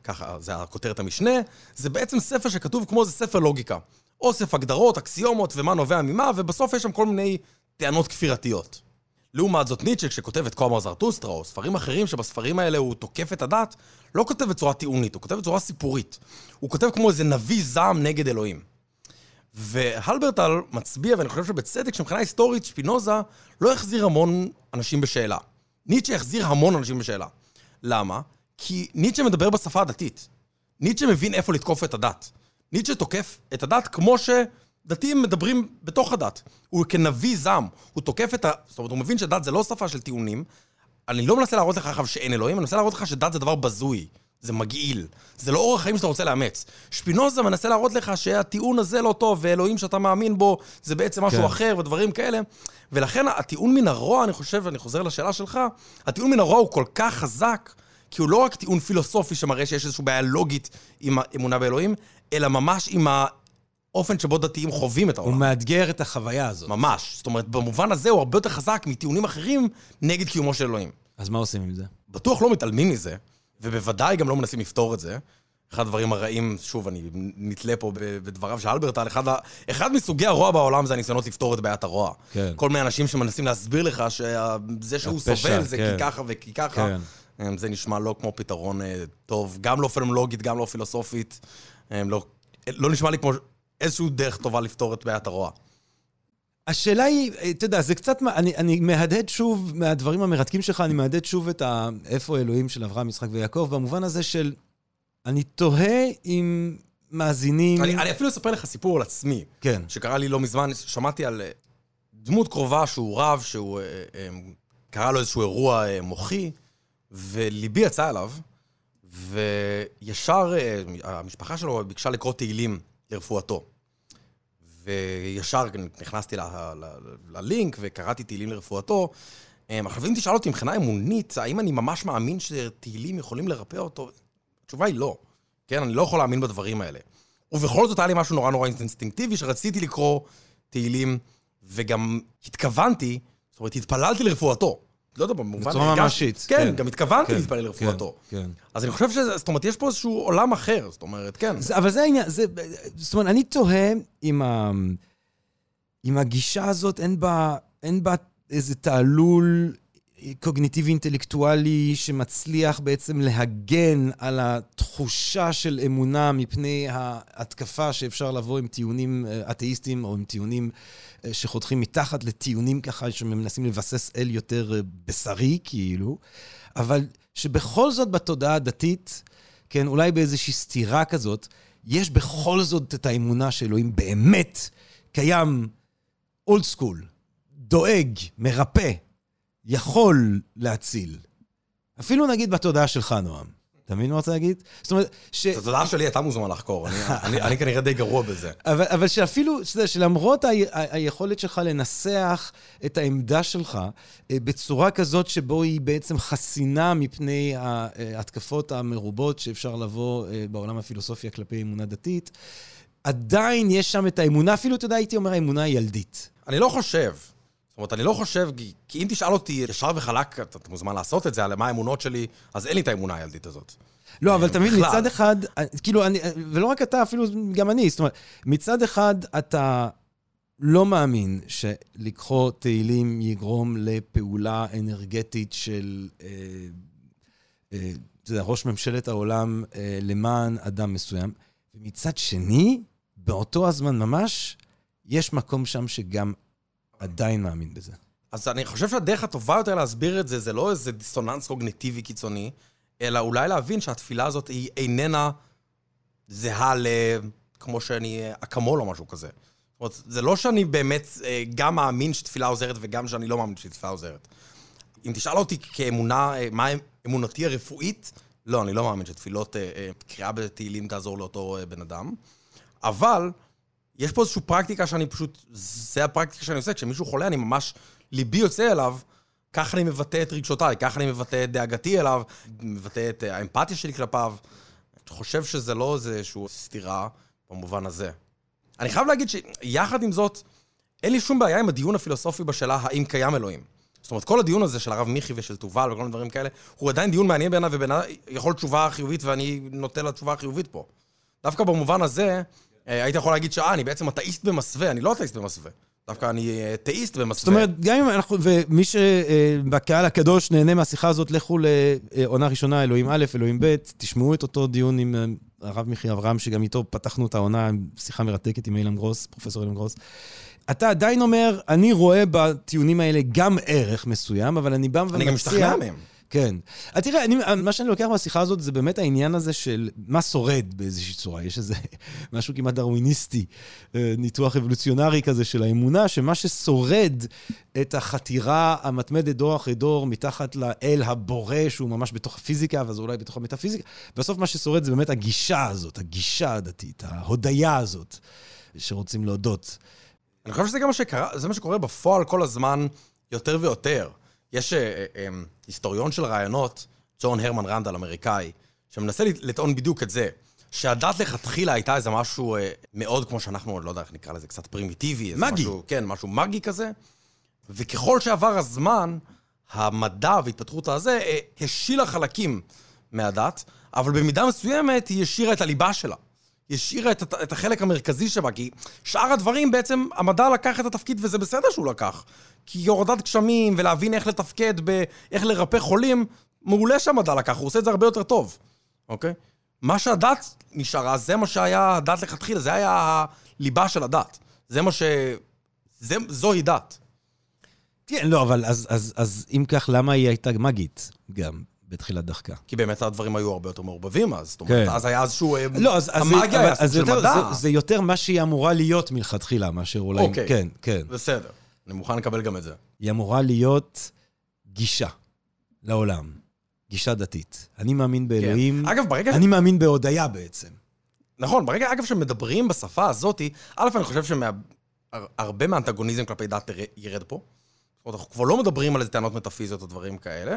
Speaker 2: ככה, זה הכותרת המשנה, זה בעצם ספר שכתוב כמו זה ספר לוגיקה. אוסף הגדרות, אקסיומות ומה נובע ממה, ובסוף יש שם כל מיני טענות כפירתיות. לעומת זאת ניטשה, כשכותב את קומר זרטוסטרה, או ספרים אחרים שבספרים האלה הוא תוקף את הדת, לא כותב בצורה טיעונית, הוא כותב בצורה סיפורית. הוא כותב כמו איזה נביא זעם נגד אלוהים. והלברטל מצביע, ואני חושב שבצדק, שמבחינה היסטורית, שפינוזה לא החזיר המון אנשים בשאלה. ניטשה החזיר המון אנשים בשאלה. למה? כי ניטשה מדבר בשפה הדתית. ניטשה מבין איפה לתקוף את הדת. ניטשה תוקף את הדת כמו שדתיים מדברים בתוך הדת. הוא כנביא זעם, הוא תוקף את ה... זאת אומרת, הוא מבין שדת זה לא שפה של טיעונים. אני לא מנסה להראות לך עכשיו שאין אלוהים, אני מנסה להראות לך שדת זה דבר בזוי. זה מגעיל. זה לא אורח חיים שאתה רוצה לאמץ. שפינוזה מנסה להראות לך שהטיעון הזה לא טוב, ואלוהים שאתה מאמין בו זה בעצם משהו
Speaker 4: כן.
Speaker 2: אחר ודברים כאלה. ולכן הטיעון מן הרוע, אני חושב, ואני חוזר לשאלה שלך, הטיעון מן הרוע הוא כל כך חזק, כי הוא לא רק טיעון פילוסופי שמראה שיש איזושהי בעיה לוגית עם האמונה באלוהים, אלא ממש עם האופן שבו דתיים חווים את
Speaker 4: הוא
Speaker 2: העולם.
Speaker 4: מאתגר את החוויה הזאת.
Speaker 2: ממש. זאת אומרת, במובן הזה הוא הרבה יותר חזק מטיעונים אחרים נגד קיומו של אלוהים.
Speaker 4: אז מה עושים עם זה?
Speaker 2: בטוח לא מתעלמים מזה, ובוודאי גם לא מנסים לפתור את זה. אחד הדברים הרעים, שוב, אני נתלה פה בדבריו של אלברטל, אחד, ה- אחד מסוגי הרוע בעולם זה הניסיונות לפתור את בעיית הרוע.
Speaker 4: כן.
Speaker 2: כל מיני אנשים שמנסים להסביר לך שזה שהוא
Speaker 4: הפשע,
Speaker 2: סובל זה
Speaker 4: כן.
Speaker 2: כי ככה וכי ככה.
Speaker 4: כן.
Speaker 2: אמ, זה נשמע לא כמו פתרון אה, טוב, גם לא פנומולוגית, גם לא פילוסופית. אמ, לא, לא נשמע לי כמו איזושהי דרך טובה לפתור את בעיית הרוע.
Speaker 4: השאלה היא, אתה יודע, זה קצת, אני, אני מהדהד שוב, מהדברים המרתקים שלך, אני מהדהד שוב את ה... איפה אלוהים של אברהם, יצחק ויעקב, במובן הזה של... אני תוהה אם מאזינים...
Speaker 2: אני, אני אפילו אספר לך סיפור על עצמי.
Speaker 4: כן.
Speaker 2: שקרה לי לא מזמן, שמעתי על אה, דמות קרובה שהוא רב, שהוא... אה, אה, קרה לו איזשהו אירוע אה, מוחי, וליבי יצא אליו, וישר אה, המשפחה שלו ביקשה לקרוא תהילים לרפואתו. וישר נכנסתי ללינק וקראתי תהילים לרפואתו. אה, עכשיו, אם תשאל אותי מבחינה אמונית, האם אני ממש מאמין שתהילים יכולים לרפא אותו? התשובה היא לא. כן, אני לא יכול להאמין בדברים האלה. ובכל זאת היה לי משהו נורא נורא אינסטינקטיבי, שרציתי לקרוא תהילים, וגם התכוונתי, זאת אומרת, התפללתי לרפואתו. לא יודע, במובן...
Speaker 4: בצורה ממשית,
Speaker 2: כן,
Speaker 4: כן.
Speaker 2: גם התכוונתי
Speaker 4: כן,
Speaker 2: להתפלל לרפואתו.
Speaker 4: כן, כן.
Speaker 2: אז אני חושב שזה, זאת אומרת, יש פה איזשהו עולם אחר, זאת אומרת, כן.
Speaker 4: זה, אבל זה העניין, זה, זאת אומרת, אני תוהה אם, ה, אם הגישה הזאת, אין בה, אין בה איזה תעלול קוגניטיבי אינטלקטואלי שמצליח בעצם להגן על התחושה של אמונה מפני ההתקפה שאפשר לבוא עם טיעונים אה, אתאיסטיים או עם טיעונים אה, שחותכים מתחת לטיעונים ככה שמנסים לבסס אל יותר אה, בשרי, כאילו, אבל שבכל זאת בתודעה הדתית, כן, אולי באיזושהי סתירה כזאת, יש בכל זאת את האמונה שאלוהים באמת קיים אולד סקול, דואג, מרפא, יכול להציל. אפילו נגיד בתודעה שלך, נועם. אתה מבין מה רוצה להגיד? זאת אומרת, ש...
Speaker 2: את התודעה שלי אתה מוזמן לחקור, אני- [laughs] כנראה די גרוע בזה.
Speaker 4: אבל, אבל שאפילו, שלמרות היכולת שלך לנסח את העמדה שלך אה, בצורה כזאת שבו היא בעצם חסינה מפני ההתקפות המרובות שאפשר לבוא אה, בעולם הפילוסופיה כלפי אמונה דתית, עדיין יש שם את האמונה, אפילו, אתה יודע, הייתי אומר, האמונה הילדית.
Speaker 2: אני לא חושב. זאת אומרת, אני לא חושב, כי- אם תשאל אותי ישר וחלק, אתה אתה מוזמן לעשות את זה, על מה האמונות שלי, אז אין לי את האמונה הילדית הזאת.
Speaker 4: לא, אבל מבין,
Speaker 2: בכלל.
Speaker 4: מצד אחד, אה, כאילו, אני, ולא רק אתה, אפילו גם אני, זאת אומרת, מצד אחד אתה לא מאמין שלקחו תהילים יגרום לפעולה אנרגטית של, אה, אה, אתה יודע, ראש ממשלת העולם אה, למען אדם מסוים, ומצד שני, באותו הזמן ממש, יש מקום שם שגם עדיין מאמין בזה.
Speaker 2: אז אני חושב שהדרך הטובה יותר להסביר את זה, זה לא איזה דיסוננס קוגניטיבי קיצוני, אלא אולי להבין שהתפילה הזאת היא איננה זהה ל... כמו שאני אקמול או משהו כזה. זאת אומרת, זה לא שאני באמת אה, גם מאמין שתפילה עוזרת וגם שאני לא מאמין שתפילה עוזרת. אם תשאל אותי כאמונה, אה, מה אמונתי הרפואית, לא, אני לא מאמין שתפילות, אה, אה, קריאה בתהילים תעזור לאותו בן אדם. אבל יש פה איזושהי פרקטיקה שאני פשוט, זה הפרקטיקה שאני עושה, כשמישהו חולה, אני ממש, ליבי יוצא אליו, ככה אני מבטא את רגשותיי, ככה אני מבטא את דאגתי אליו, מבטא את אה, האמפתיה שלי כלפיו. אני חושב שזה לא איזושהי סתירה במובן הזה. אני חייב להגיד שיחד עם זאת, אין לי שום בעיה עם הדיון הפילוסופי בשאלה האם קיים אלוהים. זאת אומרת, כל הדיון הזה של הרב מיכי ושל תובל וכל מיני דברים כאלה, הוא עדיין דיון מעניין בעיניי, ובעיניי יכול תשובה חיובית, ואני נוטה לתשובה החיובית פה. דווקא במובן הזה, היית יכול להגיד שאה, אני בעצם אתאיסט במסווה, אני לא אתאיסט במסווה. דווקא אני אה, תאיסט במסווה.
Speaker 4: זאת אומרת, גם אם אנחנו, ומי שבקהל הקדוש נהנה מהשיחה הזאת, לכו לעונה ראשונה, אלוהים א', אלוהים ב', תשמעו את אותו דיון עם אה, הרב מיכי אברהם, שגם איתו פתחנו את העונה, שיחה מרתקת עם אילן גרוס, פרופסור אילן גרוס. אתה עדיין אומר, אני רואה בטיעונים האלה גם ערך מסוים, אבל אני בא ומציע...
Speaker 2: אני גם משתכנע מהם.
Speaker 4: כן. אז תראה, אני, מה שאני לוקח מהשיחה הזאת זה באמת העניין הזה של מה שורד באיזושהי צורה. יש איזה [laughs] משהו כמעט דרוויניסטי, אה, ניתוח אבולוציונרי כזה של האמונה, שמה ששורד את החתירה המתמדת דור אחרי דור מתחת לאל הבורא, שהוא ממש בתוך הפיזיקה, ואז אולי בתוך המטאפיזיקה, בסוף מה ששורד זה באמת הגישה הזאת, הגישה הדתית, ההודיה הזאת, שרוצים להודות.
Speaker 2: אני חושב שזה גם מה שקרה, זה מה שקורה בפועל כל הזמן יותר ויותר. יש אה, אה, אה, היסטוריון של רעיונות, ג'ון הרמן רנדל, אמריקאי, שמנסה לטעון בדיוק את זה. שהדת לכתחילה הייתה איזה משהו מאוד, כמו שאנחנו, לא יודע איך נקרא לזה, קצת פרימיטיבי.
Speaker 4: מגי.
Speaker 2: משהו, כן, משהו מגי כזה. וככל שעבר הזמן, המדע והתפתחות הזה השילה חלקים מהדת, אבל במידה מסוימת היא השאירה את הליבה שלה. היא השאירה את, את החלק המרכזי שבה, כי שאר הדברים בעצם, המדע לקח את התפקיד, וזה בסדר שהוא לקח. כי הורדת גשמים ולהבין איך לתפקד, ב, איך לרפא חולים, מעולה שהמדע לקח, הוא עושה את זה הרבה יותר טוב, אוקיי? מה שהדת נשארה, זה מה שהיה הדת לכתחילה, זה היה הליבה של הדת. זה מה ש... זה, זוהי דת.
Speaker 4: כן, לא, אבל אז, אז, אז אם כך, למה היא הייתה מגית גם בתחילת דרכה?
Speaker 2: כי באמת הדברים היו הרבה יותר מעורבבים אז. זאת אומרת,
Speaker 4: כן.
Speaker 2: אז היה איזשהו... אה,
Speaker 4: לא, אז,
Speaker 2: המאגיה היה סוג של מדע.
Speaker 4: זה, יותר מה שהיא אמורה להיות מלכתחילה, מאשר אולי...
Speaker 2: אוקיי.
Speaker 4: כן, כן.
Speaker 2: בסדר, אני מוכן לקבל גם את זה.
Speaker 4: היא אמורה להיות גישה לעולם, גישה דתית. אני מאמין באלוהים,
Speaker 2: כן. אגב, ברגע...
Speaker 4: אני מאמין בהודיה בעצם.
Speaker 2: נכון, ברגע, אגב, שמדברים בשפה הזאתי, א', אני חושב שהרבה מהאנטגוניזם כלפי דת ירד פה. זאת אומרת, אנחנו כבר לא מדברים על איזה טענות מטאפיזיות או דברים כאלה,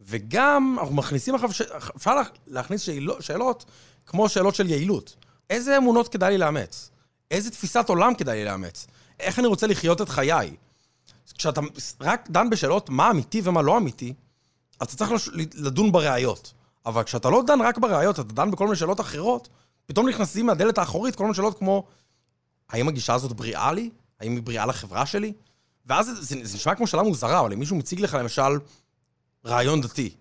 Speaker 2: וגם אנחנו מכניסים עכשיו, ש... אפשר לה- להכניס שאלות, שאלות כמו שאלות של יעילות. איזה אמונות כדאי לי לאמץ? איזה תפיסת עולם כדאי לי לאמץ? איך אני רוצה לחיות את חיי? כשאתה רק דן בשאלות מה אמיתי ומה לא אמיתי, אתה צריך לדון בראיות. אבל כשאתה לא דן רק בראיות, אתה דן בכל מיני שאלות אחרות, פתאום נכנסים מהדלת האחורית כל מיני שאלות כמו, האם הגישה הזאת בריאה לי? האם היא בריאה לחברה שלי? ואז זה, זה, זה נשמע כמו שאלה מוזרה, אבל אם מישהו מציג לך למשל רעיון דתי,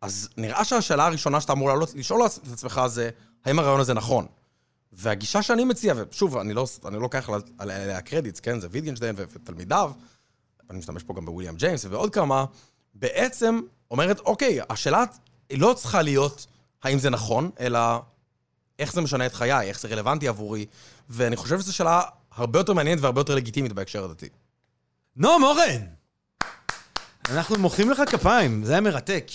Speaker 2: אז נראה שהשאלה הראשונה שאתה אמור לעלות, לשאול את עצמך זה, האם הרעיון הזה נכון? והגישה שאני מציע, ושוב, אני לא, לא לוקח על- עליה קרדיטס, כן? זה ויטגנשטיין ו- ותלמידיו, אני משתמש פה גם בוויליאם ג'יימס ועוד כמה, בעצם אומרת, אוקיי, השאלה היא לא צריכה להיות האם זה נכון, אלא איך זה משנה את חיי, איך זה רלוונטי עבורי, ואני חושב שזו שאלה הרבה יותר מעניינת והרבה יותר לגיטימית בהקשר הדתי.
Speaker 4: נועם אורן! אנחנו מוחאים לך כפיים, זה היה מרתק.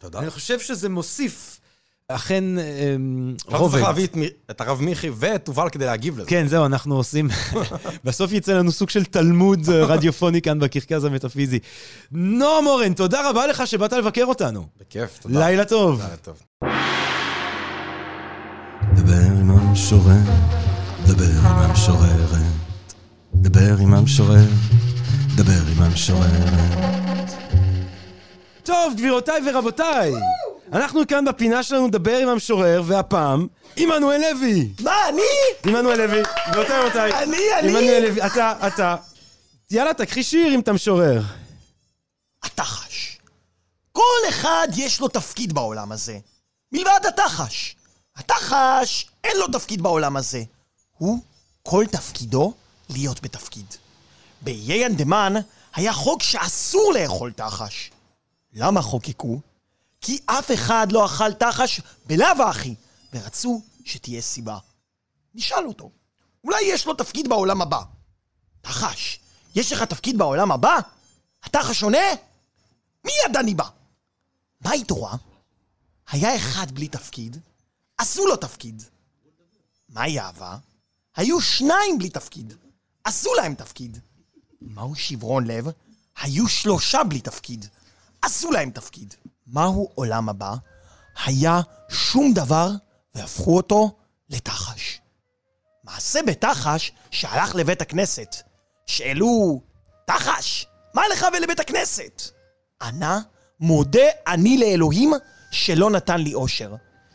Speaker 2: תודה.
Speaker 4: אני חושב שזה מוסיף, אכן, אמ, רובד.
Speaker 2: צריך להביא את הרב מיכי ואת תובל כדי להגיב לזה.
Speaker 4: כן, זהו, אנחנו עושים... [laughs] בסוף יצא לנו סוג של תלמוד אה, רדיופוני כאן בקרקס המטאפיזי. נועם אורן, תודה רבה לך שבאת לבקר אותנו.
Speaker 2: בכיף, תודה.
Speaker 4: לילה טוב.
Speaker 2: לילה טוב.
Speaker 4: דבר עם המשורר, דבר עם המשוררת, דבר עם המשורר, דבר עם המשוררת. טוב, גבירותיי ורבותיי, אנחנו כאן בפינה שלנו לדבר עם המשורר, והפעם, עמנואל לוי.
Speaker 6: מה, אני?
Speaker 4: עמנואל לוי, גבירותיי ורבותיי.
Speaker 6: אני, אני?
Speaker 4: עמנואל לוי, אתה, אתה. יאללה, תקחי שיר אם אתה משורר.
Speaker 6: התחש. כל אחד יש לו תפקיד בעולם הזה. מלבד התחש. התחש, אין לו תפקיד בעולם הזה. הוא, כל תפקידו, להיות בתפקיד. באיי אנדמן היה חוק שאסור לאכול תחש. למה חוקקו? כי אף אחד לא אכל תחש בלאו הכי, ורצו שתהיה סיבה. נשאל אותו, אולי יש לו תפקיד בעולם הבא? תחש, יש לך תפקיד בעולם הבא? התחש עונה? מיד אני בא. מה היא תורה? היה אחד בלי תפקיד, עשו לו תפקיד. מהי אהבה? היו שניים בלי תפקיד, עשו להם תפקיד. מהו שברון לב? היו שלושה בלי תפקיד, עשו להם תפקיד. מהו עולם הבא? היה שום דבר והפכו אותו לתחש. מעשה בתחש שהלך לבית הכנסת. שאלו, תחש, מה לך ולבית הכנסת? ענה, מודה אני לאלוהים שלא נתן לי אושר.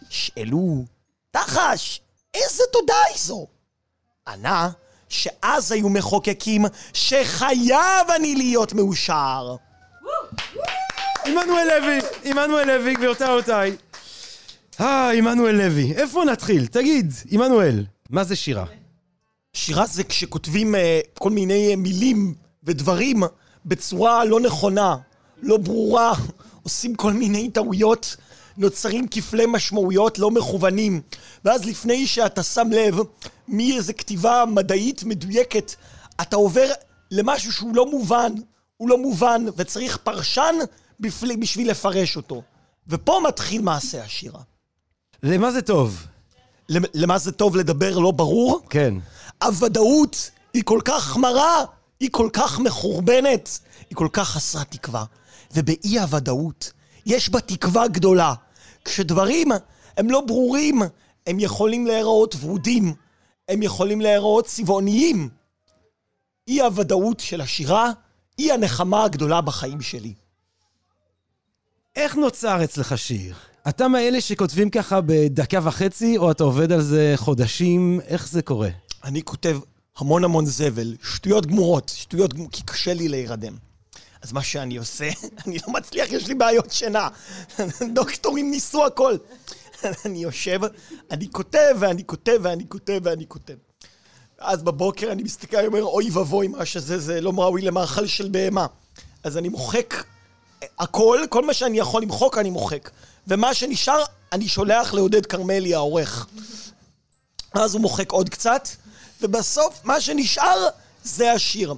Speaker 6: שאלו, תחש, איזה תודה היא זו? ענה, שאז היו מחוקקים שחייב אני להיות מאושר.
Speaker 4: עמנואל לוי, עמנואל לוי, גבירותיי ורבותיי. אה, עמנואל לוי, איפה נתחיל? תגיד, עמנואל, מה זה שירה?
Speaker 6: שירה זה כשכותבים אה, כל מיני אה, מילים ודברים בצורה לא נכונה, לא ברורה, [laughs] עושים כל מיני טעויות, נוצרים כפלי משמעויות לא מכוונים. ואז לפני שאתה שם לב מאיזה כתיבה מדעית מדויקת, אתה עובר למשהו שהוא לא מובן, הוא לא מובן, וצריך פרשן בפל... בשביל לפרש אותו. ופה מתחיל מעשה השירה.
Speaker 4: למה זה טוב?
Speaker 6: למ- למה זה טוב לדבר לא ברור?
Speaker 4: כן.
Speaker 6: הוודאות היא כל כך מרה, היא כל כך מחורבנת, היא כל כך חסרת תקווה. ובאי הוודאות יש בה תקווה גדולה. כשדברים הם לא ברורים, הם יכולים להיראות ורודים, הם יכולים להיראות צבעוניים. אי הוודאות של השירה היא הנחמה הגדולה בחיים שלי.
Speaker 4: איך נוצר אצלך שיר? אתה מאלה שכותבים ככה בדקה וחצי, או אתה עובד על זה חודשים? איך זה קורה?
Speaker 6: אני כותב המון המון זבל, שטויות גמורות, שטויות גמורות, כי קשה לי להירדם. אז מה שאני עושה, [laughs] אני לא מצליח, יש לי בעיות שינה. [laughs] דוקטורים ניסו הכל. [laughs] אני יושב, אני כותב, ואני כותב, ואני כותב, ואני כותב. אז בבוקר אני מסתכל, אני אומר, אוי ואבוי, מה שזה, זה לא ראוי למאכל של בהמה. אז אני מוחק הכל, כל מה שאני יכול למחוק, אני מוחק. ומה שנשאר, אני שולח לעודד כרמלי, העורך. אז הוא מוחק עוד קצת, ובסוף מה שנשאר זה השיר.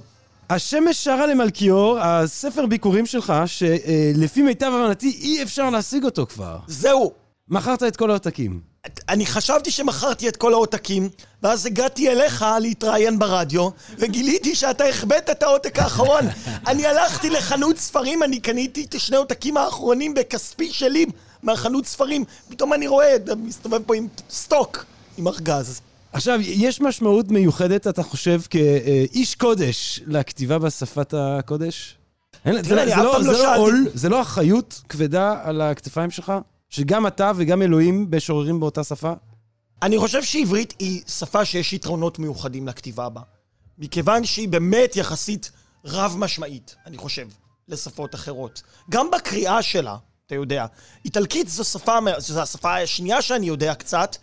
Speaker 4: השמש שרה למלכיאור, הספר ביקורים שלך, שלפי מיטב הבנתי אי אפשר להשיג אותו כבר.
Speaker 6: זהו.
Speaker 4: מכרת את כל העותקים.
Speaker 6: אני חשבתי שמכרתי את כל העותקים, ואז הגעתי אליך להתראיין ברדיו, וגיליתי שאתה החבאת את העותק האחרון. אני הלכתי לחנות ספרים, אני קניתי את שני העותקים האחרונים בכספי שלי מהחנות ספרים. פתאום אני רואה, אתה מסתובב פה עם סטוק, עם ארגז.
Speaker 4: עכשיו, יש משמעות מיוחדת, אתה חושב, כאיש קודש לכתיבה בשפת הקודש? זה לא זה
Speaker 6: לא
Speaker 4: לא. עול, זה לא אחריות כבדה על הכתפיים שלך? שגם אתה וגם אלוהים משוררים באותה שפה?
Speaker 6: אני חושב שעברית היא שפה שיש יתרונות מיוחדים לכתיבה בה. מכיוון שהיא באמת יחסית רב-משמעית, אני חושב, לשפות אחרות. גם בקריאה שלה, אתה יודע. איטלקית זו שפה, זו השפה השנייה שאני יודע קצת,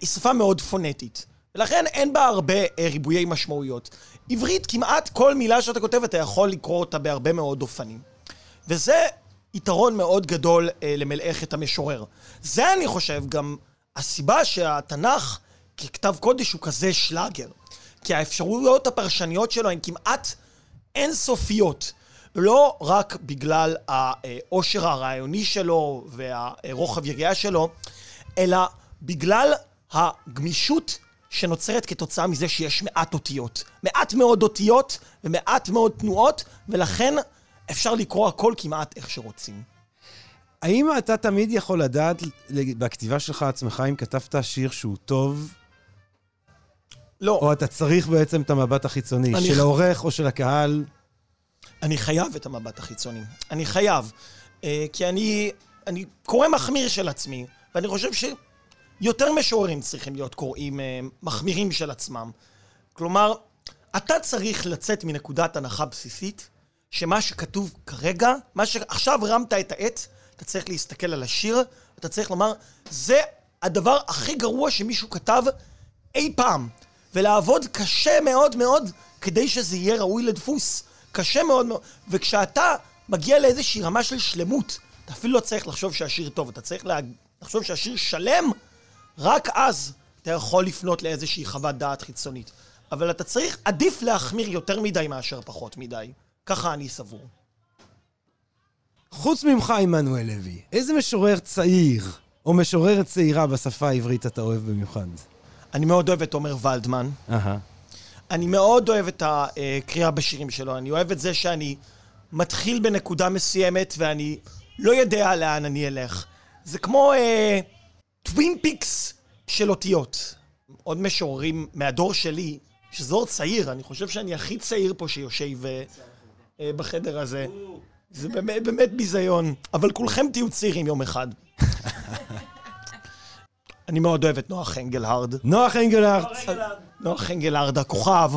Speaker 6: היא שפה מאוד פונטית. ולכן אין בה הרבה אה, ריבויי משמעויות. עברית, כמעט כל מילה שאתה כותב, אתה יכול לקרוא אותה בהרבה מאוד אופנים. וזה יתרון מאוד גדול אה, למלאכת המשורר. זה, אני חושב, גם הסיבה שהתנ"ך ככתב קודש הוא כזה שלאגר. כי האפשרויות הפרשניות שלו הן כמעט אינסופיות. לא רק בגלל העושר הרעיוני שלו והרוחב יריעה שלו, אלא בגלל הגמישות שנוצרת כתוצאה מזה שיש מעט אותיות. מעט מאוד אותיות ומעט מאוד תנועות, ולכן אפשר לקרוא הכל כמעט איך שרוצים.
Speaker 4: האם אתה תמיד יכול לדעת בכתיבה שלך עצמך אם כתבת שיר שהוא טוב,
Speaker 6: לא.
Speaker 4: או אתה צריך בעצם את המבט החיצוני,
Speaker 6: אני
Speaker 4: של העורך או של הקהל?
Speaker 6: אני חייב את המבט החיצוני. אני חייב. אה, כי אני, אני קורא מחמיר של עצמי, ואני חושב שיותר משוררים צריכים להיות קוראים אה, מחמירים של עצמם. כלומר, אתה צריך לצאת מנקודת הנחה בסיסית, שמה שכתוב כרגע, מה שעכשיו הרמת את העט, אתה צריך להסתכל על השיר, אתה צריך לומר, זה הדבר הכי גרוע שמישהו כתב אי פעם. ולעבוד קשה מאוד מאוד כדי שזה יהיה ראוי לדפוס. קשה מאוד מאוד. וכשאתה מגיע לאיזושהי רמה של שלמות, אתה אפילו לא צריך לחשוב שהשיר טוב, אתה צריך לה... לחשוב שהשיר שלם, רק אז אתה יכול לפנות לאיזושהי חוות דעת חיצונית. אבל אתה צריך, עדיף להחמיר יותר מדי מאשר פחות מדי. ככה אני סבור.
Speaker 4: חוץ ממך, עמנואל לוי, איזה משורר צעיר או משוררת צעירה בשפה העברית אתה אוהב במיוחד?
Speaker 6: אני מאוד אוהב את עומר ולדמן.
Speaker 4: אהה.
Speaker 6: אני מאוד אוהב את הקריאה בשירים שלו. אני אוהב את זה שאני מתחיל בנקודה מסוימת ואני לא יודע לאן אני אלך. זה כמו אה, Twin Peaks של אותיות. עוד משוררים מהדור שלי, שזה דור צעיר, אני חושב שאני הכי צעיר פה שיושב אה, אה, בחדר הזה. זה באמת, באמת ביזיון. אבל כולכם תהיו צעירים יום אחד. [laughs] אני מאוד אוהב את נוח אנגלהרד.
Speaker 4: נוח אנגלהרט.
Speaker 6: נוח אנגלהרד הכוכב,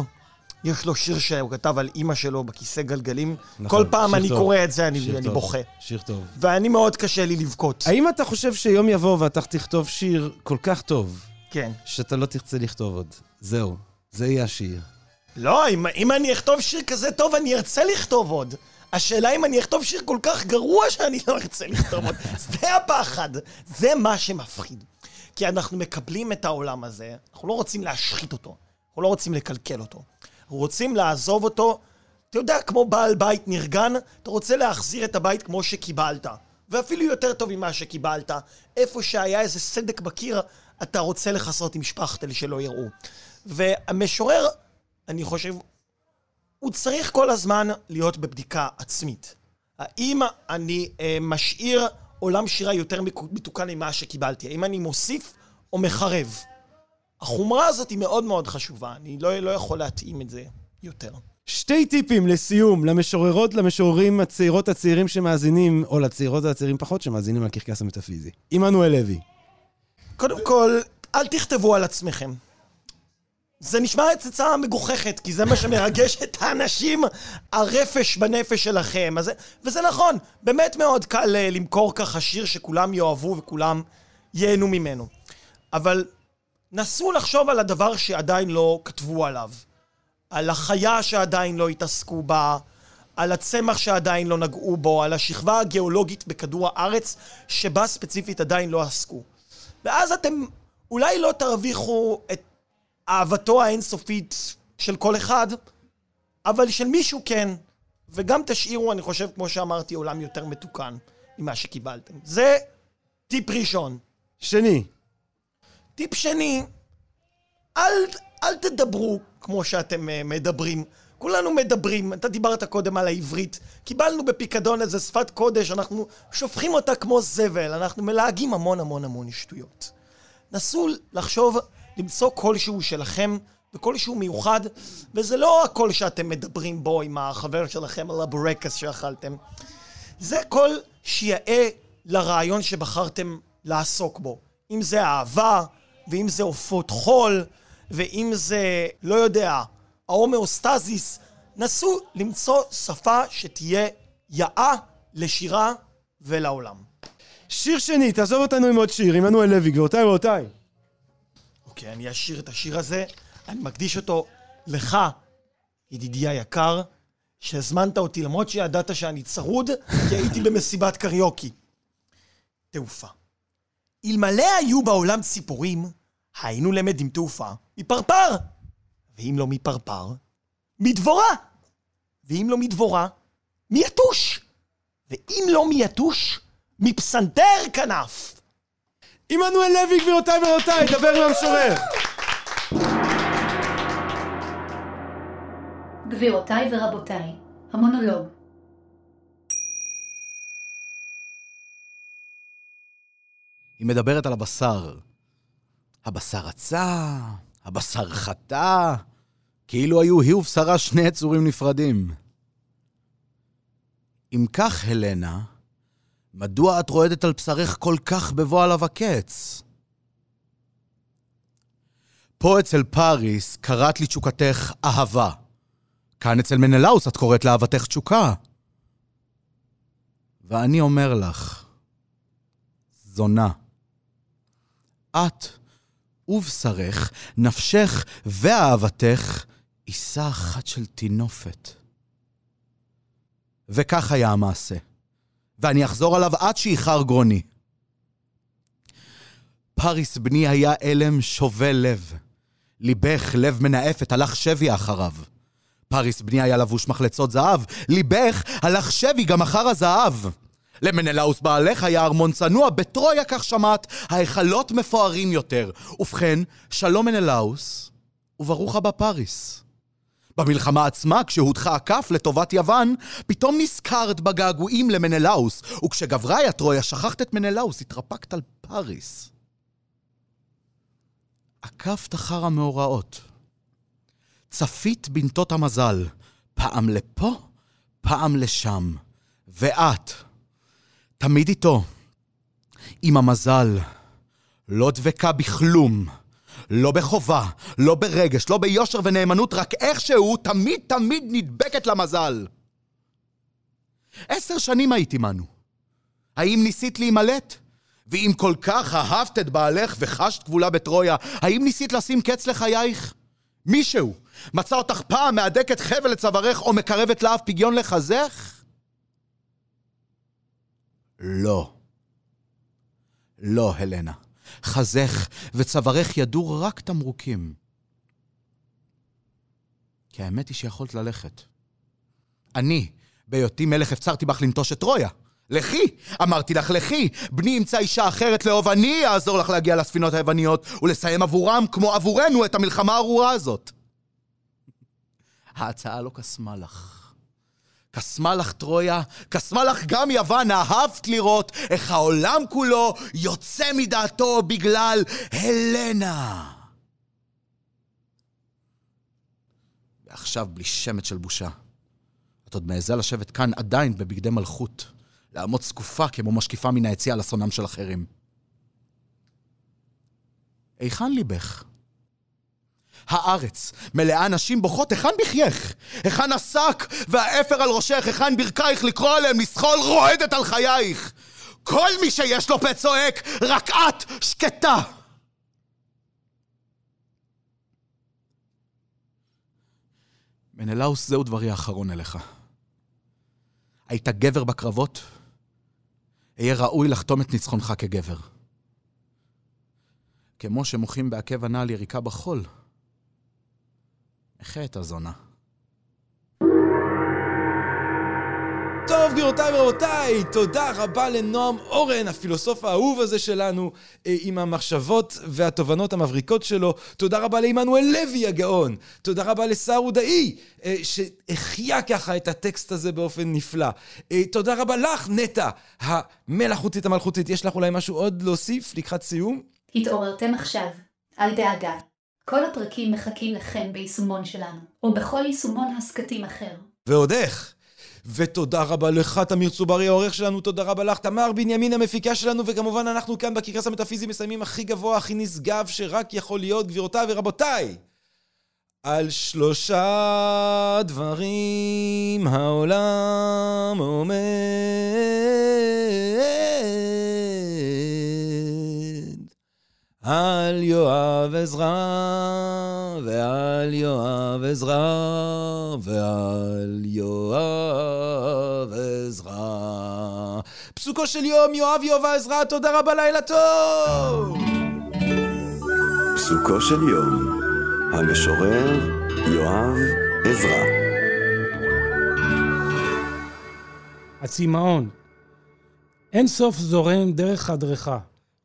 Speaker 6: יש לו שיר שהוא כתב על אימא שלו בכיסא גלגלים.
Speaker 4: נכון,
Speaker 6: כל פעם אני
Speaker 4: טוב.
Speaker 6: קורא את זה, אני,
Speaker 4: שיר
Speaker 6: אני
Speaker 4: טוב.
Speaker 6: בוכה.
Speaker 4: שיר טוב.
Speaker 6: ואני מאוד קשה לי לבכות.
Speaker 4: האם אתה חושב שיום יבוא ואתה תכתוב שיר כל כך טוב,
Speaker 6: כן.
Speaker 4: שאתה לא תרצה לכתוב עוד? זהו, זה יהיה השיר.
Speaker 6: לא, אם, אם אני אכתוב שיר כזה טוב, אני ארצה לכתוב עוד. השאלה אם אני אכתוב שיר כל כך גרוע שאני לא ארצה לכתוב עוד. [laughs] זה הפחד. זה מה שמפחיד. כי אנחנו מקבלים את העולם הזה, אנחנו לא רוצים להשחית אותו. אנחנו לא רוצים לקלקל אותו. אנחנו רוצים לעזוב אותו, אתה יודע, כמו בעל בית נרגן, אתה רוצה להחזיר את הבית כמו שקיבלת. ואפילו יותר טוב ממה שקיבלת. איפה שהיה איזה סדק בקיר, אתה רוצה לכסות עם שפכטל שלא יראו. והמשורר, אני חושב, הוא צריך כל הזמן להיות בבדיקה עצמית. האם אני אה, משאיר עולם שירה יותר מתוקן ממה שקיבלתי? האם אני מוסיף או מחרב? החומרה הזאת היא מאוד מאוד חשובה, אני לא, לא יכול להתאים את זה יותר.
Speaker 4: שתי טיפים לסיום, למשוררות, למשוררים הצעירות הצעירים שמאזינים, או לצעירות והצעירים פחות שמאזינים לקרקס המטאפיזי. עמנואל לוי.
Speaker 6: קודם כל, אל תכתבו על עצמכם. זה נשמע הצצה מגוחכת, כי זה מה שמרגש את האנשים, הרפש בנפש שלכם. אז, זה- וזה נכון, באמת מאוד קל אה, למכור ככה שיר שכולם יאהבו וכולם ייהנו ממנו. אבל נסו לחשוב על הדבר שעדיין לא כתבו עליו. על החיה שעדיין לא התעסקו בה, על הצמח שעדיין לא נגעו בו, על השכבה הגיאולוגית בכדור הארץ, שבה ספציפית עדיין לא עסקו. ואז אתם אולי לא תרוויחו את אהבתו האינסופית של כל אחד, אבל של מישהו כן. וגם תשאירו, אני חושב, כמו שאמרתי, עולם יותר מתוקן ממה שקיבלתם. זה טיפ ראשון.
Speaker 4: שני,
Speaker 6: טיפ שני, אל, אל תדברו כמו שאתם uh, מדברים. כולנו מדברים, אתה דיברת קודם על העברית, קיבלנו בפיקדון איזה שפת קודש, אנחנו שופכים אותה כמו זבל, אנחנו מלהגים המון המון המון שטויות. נסו לחשוב, למצוא כלשהו שלכם, וכלשהו מיוחד, וזה לא הקול שאתם מדברים בו עם החבר שלכם על הבורקס שאכלתם. זה קול שיאה לרעיון שבחרתם לעסוק בו. אם זה אהבה, ואם זה עופות חול, ואם זה, לא יודע, ההומאוסטזיס, נסו למצוא שפה שתהיה יאה לשירה ולעולם.
Speaker 4: שיר שני, תעזוב אותנו עם עוד שיר, עמנואל לוי, גבירותיי ורבותיי.
Speaker 6: אוקיי, אני אשיר את השיר הזה, אני מקדיש אותו לך, ידידי היקר, שהזמנת אותי למרות שידעת שאני צרוד, כי הייתי במסיבת קריוקי. תעופה. אלמלא היו בעולם ציפורים, היינו למדים תעופה מפרפר. ואם לא מפרפר, מדבורה. ואם לא מדבורה, מיתוש. ואם לא מיתוש, מפסנתר כנף.
Speaker 7: עמנואל לוי, גבירותיי ורבותיי, דבר עם המשורר.
Speaker 5: גבירותיי ורבותיי, המונולוג.
Speaker 7: היא מדברת על הבשר. הבשר רצה, הבשר חטא, כאילו היו היא ובשרה שני יצורים נפרדים. אם כך, הלנה, מדוע את רועדת על בשרך כל כך בבוא עליו הקץ? פה אצל פאריס קראת לי תשוקתך אהבה. כאן אצל מנלאוס את קוראת לאהבתך תשוקה. ואני אומר לך, זונה. את ובשרך, נפשך ואהבתך, עיסה אחת של טינופת. וכך היה המעשה. ואני אחזור עליו עד שיכר גרוני. פריס בני היה אלם שובה לב. ליבך, לב מנאפת, הלך שבי אחריו. פריס בני היה לבוש מחלצות זהב, ליבך הלך שבי גם אחר הזהב. למנלאוס בעלך היה ארמון צנוע, בטרויה כך שמעת, ההיכלות מפוארים יותר. ובכן, שלום מנלאוס, וברוך הבא פריס. במלחמה עצמה, כשהוטתה הכף לטובת יוון, פתאום נזכרת בגעגועים למנלאוס, וכשגברה יד טרויה, שכחת את מנלאוס, התרפקת על פריס. עקבת אחר המאורעות. צפית בנתות המזל, פעם לפה, פעם לשם. ואת, תמיד איתו, עם המזל, לא דבקה בכלום. לא בחובה, לא ברגש, לא ביושר ונאמנות, רק איכשהו תמיד תמיד נדבקת למזל. עשר שנים היית עמנו. האם ניסית להימלט? ואם כל כך אהבת את בעלך וחשת גבולה בטרויה, האם ניסית לשים קץ לחייך? מישהו מצא אותך פעם מהדקת חבל לצווארך או מקרבת לאף פגיון לחזך? לא. לא, הלנה. חזך וצווארך ידעו רק תמרוקים. כי האמת היא שיכולת ללכת. אני, בהיותי מלך, הפצרתי בך לנטוש את טרויה. לכי! אמרתי לך, לכי! בני ימצא אישה אחרת לאהוב, אני אעזור לך להגיע לספינות היווניות ולסיים עבורם, כמו עבורנו, את המלחמה הארורה הזאת. ההצעה לא קסמה לך. קסמה לך טרויה, קסמה לך גם יוון, אהבת לראות איך העולם כולו יוצא מדעתו בגלל הלנה. ועכשיו בלי שמץ של בושה. את עוד מעיזה לשבת כאן עדיין בבגדי מלכות, לעמוד זקופה כמו משקיפה מן היציאה לאסונם של אחרים. היכן ליבך? הארץ מלאה נשים בוכות, היכן בחייך? היכן השק והאפר על ראשך? היכן ברכייך לקרוא עליהם לסחול רועדת על חייך? כל מי שיש לו פה צועק, רק את שקטה! מנלאוס, זהו דברי האחרון אליך. היית גבר בקרבות, אהיה ראוי לחתום את ניצחונך כגבר. כמו שמוחים בעקב הנעל יריקה בחול, החטא הזונה.
Speaker 4: טוב, גבירותיי ורבותיי, תודה רבה לנועם אורן, הפילוסוף האהוב הזה שלנו, אה, עם המחשבות והתובנות המבריקות שלו. תודה רבה לעמנואל לוי הגאון. תודה רבה לסער עודאי, אה, שהחיה ככה את הטקסט הזה באופן נפלא. אה, תודה רבה לך, נטע, המלאכותית המלכותית. יש לך אולי משהו עוד להוסיף לקראת סיום?
Speaker 5: התעוררתם עכשיו, אל דאגה. כל הפרקים מחכים לכם ביישומון שלנו, או בכל יישומון הסקטים אחר.
Speaker 4: ועוד איך. ותודה רבה לך, תמיר צוברי העורך שלנו, תודה רבה לך, תמר בנימין המפיקה שלנו, וכמובן אנחנו כאן בקרקס המטאפיזי מסיימים הכי גבוה, הכי נשגב שרק יכול להיות, גבירותיי ורבותיי. על שלושה דברים העולם עומד. על יואב עזרא, ועל יואב עזרא, ועל יואב עזרא. פסוקו של יום, יואב יואב עזרא, תודה רבה, לילה טוב!
Speaker 3: פסוקו של יום, המשורר יואב עזרא.
Speaker 8: הצמאון. אין סוף זורם דרך חדרך,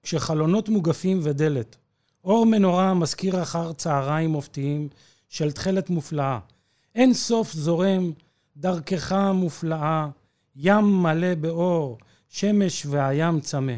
Speaker 8: כשחלונות מוגפים ודלת. אור מנורה מזכיר אחר צהריים מופתיים של תכלת מופלאה. אין סוף זורם דרכך מופלאה, ים מלא באור, שמש והים צמא.